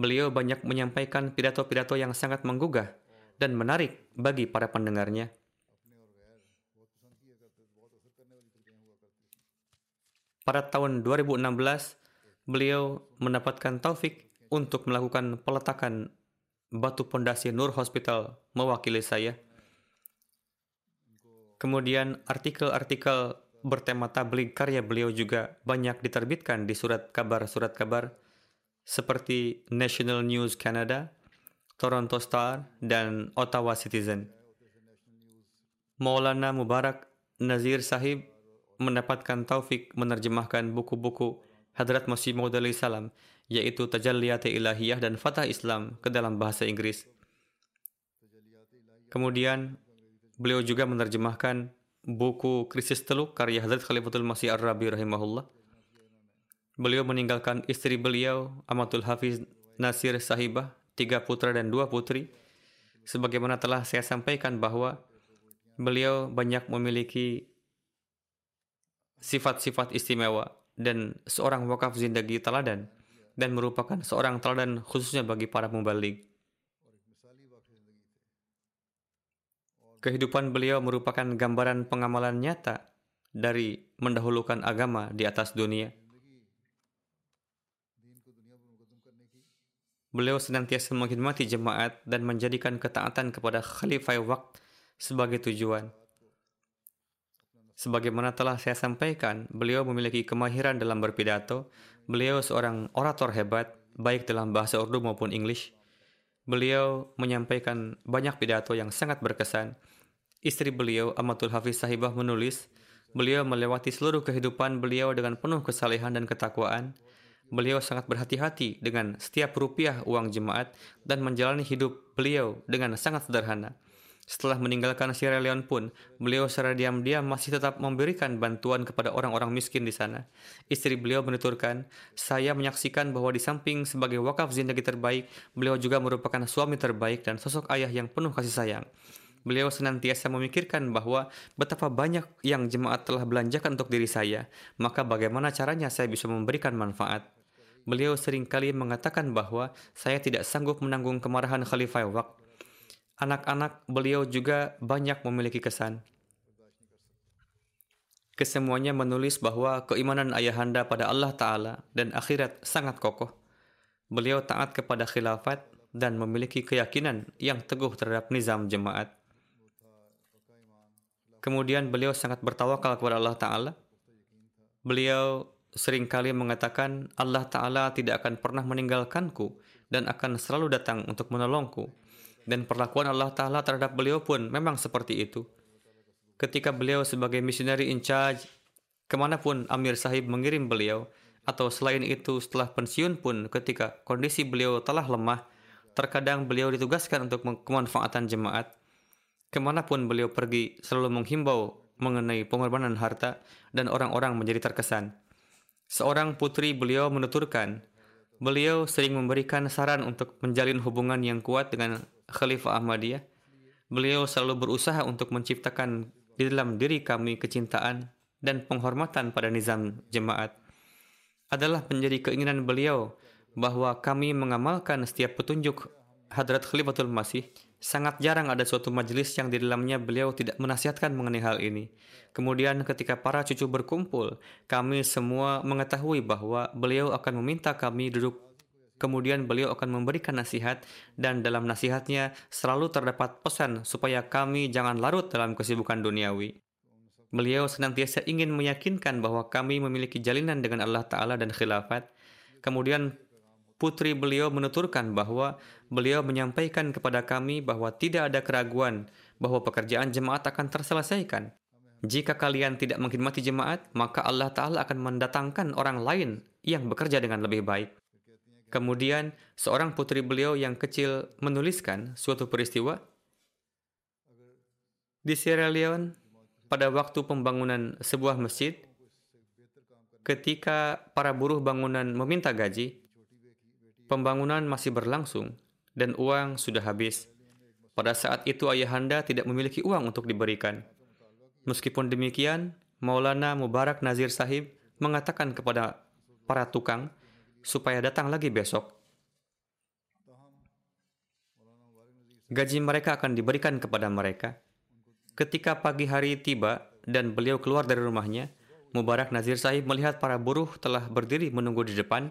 Beliau banyak menyampaikan pidato-pidato yang sangat menggugah dan menarik bagi para pendengarnya. Pada tahun 2016, beliau mendapatkan taufik untuk melakukan peletakan batu pondasi Nur Hospital mewakili saya. Kemudian artikel-artikel bertema tabligh karya beliau juga banyak diterbitkan di surat kabar-surat kabar seperti National News Canada, Toronto Star, dan Ottawa Citizen. Maulana Mubarak Nazir Sahib mendapatkan taufik menerjemahkan buku-buku Hadrat Masih Maud salam yaitu Tajalliyat Ilahiyah dan Fatah Islam ke dalam bahasa Inggris. Kemudian beliau juga menerjemahkan buku Krisis Teluk karya Hadrat Khalifatul Masih Ar-Rabi rahimahullah. Beliau meninggalkan istri beliau Amatul Hafiz Nasir Sahibah, tiga putra dan dua putri. Sebagaimana telah saya sampaikan bahwa beliau banyak memiliki sifat-sifat istimewa dan seorang wakaf zindagi teladan dan merupakan seorang teladan khususnya bagi para mubalik. Kehidupan beliau merupakan gambaran pengamalan nyata dari mendahulukan agama di atas dunia. Beliau senantiasa mengkhidmati jemaat dan menjadikan ketaatan kepada khalifah waqt sebagai tujuan. Sebagaimana telah saya sampaikan, beliau memiliki kemahiran dalam berpidato. Beliau seorang orator hebat, baik dalam bahasa Urdu maupun English. Beliau menyampaikan banyak pidato yang sangat berkesan. Istri beliau, Amatul Hafiz Sahibah menulis, beliau melewati seluruh kehidupan beliau dengan penuh kesalehan dan ketakwaan. Beliau sangat berhati-hati dengan setiap rupiah uang jemaat dan menjalani hidup beliau dengan sangat sederhana. Setelah meninggalkan Sierra Leone pun, beliau secara diam-diam masih tetap memberikan bantuan kepada orang-orang miskin di sana. Istri beliau menuturkan, saya menyaksikan bahwa di samping sebagai wakaf zindagi terbaik, beliau juga merupakan suami terbaik dan sosok ayah yang penuh kasih sayang. Beliau senantiasa memikirkan bahwa betapa banyak yang jemaat telah belanjakan untuk diri saya, maka bagaimana caranya saya bisa memberikan manfaat. Beliau sering kali mengatakan bahwa saya tidak sanggup menanggung kemarahan Khalifah Waqt anak-anak beliau juga banyak memiliki kesan. Kesemuanya menulis bahwa keimanan ayahanda pada Allah Ta'ala dan akhirat sangat kokoh. Beliau taat kepada khilafat dan memiliki keyakinan yang teguh terhadap nizam jemaat. Kemudian beliau sangat bertawakal kepada Allah Ta'ala. Beliau sering kali mengatakan Allah Ta'ala tidak akan pernah meninggalkanku dan akan selalu datang untuk menolongku dan perlakuan Allah Ta'ala terhadap beliau pun memang seperti itu. Ketika beliau sebagai missionary in charge, ke mana pun Amir Sahib mengirim beliau, atau selain itu setelah pensiun pun ketika kondisi beliau telah lemah, terkadang beliau ditugaskan untuk kemanfaatan jemaat. Ke mana pun beliau pergi, selalu menghimbau mengenai pengorbanan harta dan orang-orang menjadi terkesan. Seorang putri beliau menuturkan, beliau sering memberikan saran untuk menjalin hubungan yang kuat dengan Khalifah Ahmadiyah, beliau selalu berusaha untuk menciptakan di dalam diri kami kecintaan dan penghormatan pada nizam jemaat. Adalah menjadi keinginan beliau bahwa kami mengamalkan setiap petunjuk Hadrat Khalifatul Masih. Sangat jarang ada suatu majelis yang di dalamnya beliau tidak menasihatkan mengenai hal ini. Kemudian ketika para cucu berkumpul, kami semua mengetahui bahwa beliau akan meminta kami duduk kemudian beliau akan memberikan nasihat dan dalam nasihatnya selalu terdapat pesan supaya kami jangan larut dalam kesibukan duniawi. Beliau senantiasa ingin meyakinkan bahwa kami memiliki jalinan dengan Allah Ta'ala dan khilafat. Kemudian putri beliau menuturkan bahwa beliau menyampaikan kepada kami bahwa tidak ada keraguan bahwa pekerjaan jemaat akan terselesaikan. Jika kalian tidak mengkhidmati jemaat, maka Allah Ta'ala akan mendatangkan orang lain yang bekerja dengan lebih baik. Kemudian, seorang putri beliau yang kecil menuliskan suatu peristiwa. Di Sierra Leone, pada waktu pembangunan sebuah masjid, ketika para buruh bangunan meminta gaji, pembangunan masih berlangsung dan uang sudah habis. Pada saat itu ayahanda tidak memiliki uang untuk diberikan. Meskipun demikian, Maulana Mubarak Nazir Sahib mengatakan kepada para tukang supaya datang lagi besok. Gaji mereka akan diberikan kepada mereka. Ketika pagi hari tiba dan beliau keluar dari rumahnya, Mubarak Nazir Sahib melihat para buruh telah berdiri menunggu di depan,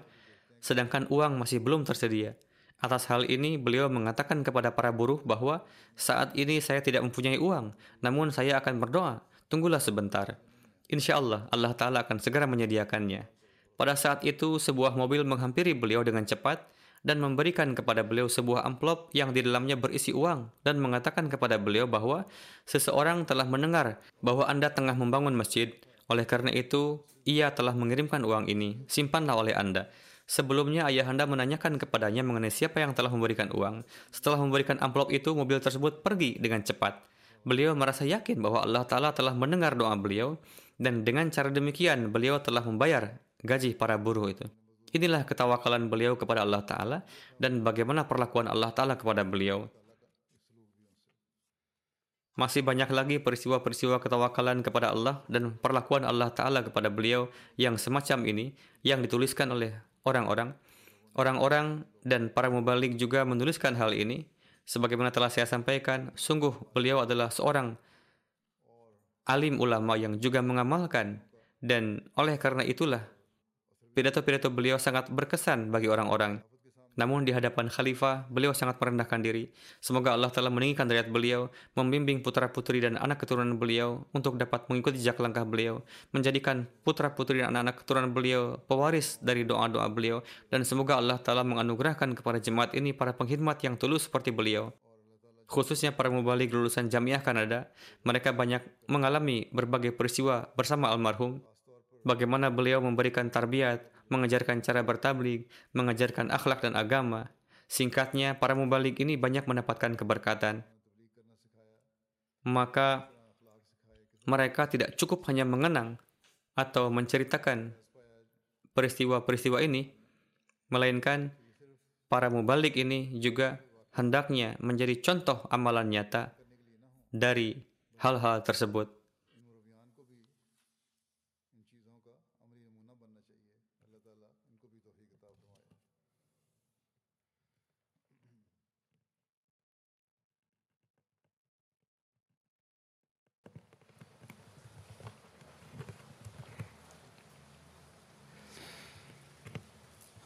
sedangkan uang masih belum tersedia. Atas hal ini, beliau mengatakan kepada para buruh bahwa saat ini saya tidak mempunyai uang, namun saya akan berdoa. Tunggulah sebentar. Insya Allah, Allah Ta'ala akan segera menyediakannya. Pada saat itu, sebuah mobil menghampiri beliau dengan cepat, dan memberikan kepada beliau sebuah amplop yang di dalamnya berisi uang dan mengatakan kepada beliau bahwa seseorang telah mendengar bahwa Anda tengah membangun masjid. Oleh karena itu, ia telah mengirimkan uang ini. Simpanlah oleh Anda. Sebelumnya ayah anda menanyakan kepadanya mengenai siapa yang telah memberikan uang. Setelah memberikan amplop itu, mobil tersebut pergi dengan cepat. Beliau merasa yakin bahwa Allah Ta'ala telah mendengar doa beliau, dan dengan cara demikian beliau telah membayar gaji para buruh itu. Inilah ketawakalan beliau kepada Allah Ta'ala dan bagaimana perlakuan Allah Ta'ala kepada beliau. Masih banyak lagi peristiwa-peristiwa ketawakalan kepada Allah dan perlakuan Allah Ta'ala kepada beliau yang semacam ini yang dituliskan oleh orang-orang. Orang-orang dan para mubalik juga menuliskan hal ini. Sebagaimana telah saya sampaikan, sungguh beliau adalah seorang alim ulama yang juga mengamalkan dan oleh karena itulah Pidato-pidato beliau sangat berkesan bagi orang-orang. Namun di hadapan khalifah, beliau sangat merendahkan diri. Semoga Allah telah meninggikan derajat beliau, membimbing putra-putri dan anak keturunan beliau untuk dapat mengikuti jejak langkah beliau, menjadikan putra-putri dan anak-anak keturunan beliau pewaris dari doa-doa beliau, dan semoga Allah telah menganugerahkan kepada jemaat ini para pengkhidmat yang tulus seperti beliau. Khususnya para mubalik lulusan Jamiah Kanada, mereka banyak mengalami berbagai peristiwa bersama almarhum, bagaimana beliau memberikan tarbiyat, mengajarkan cara bertablik, mengajarkan akhlak dan agama. Singkatnya, para mubalik ini banyak mendapatkan keberkatan. Maka mereka tidak cukup hanya mengenang atau menceritakan peristiwa-peristiwa ini, melainkan para mubalik ini juga hendaknya menjadi contoh amalan nyata dari hal-hal tersebut.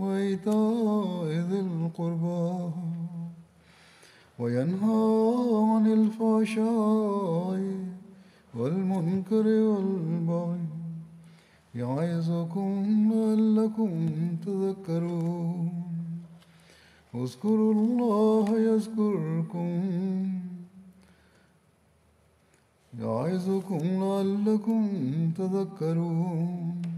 وإيتاء ذي القربى وينهى عن الفحشاء والمنكر والبغي يعظكم لعلكم تذكرون. اذكروا الله يذكركم يعظكم لعلكم تذكرون.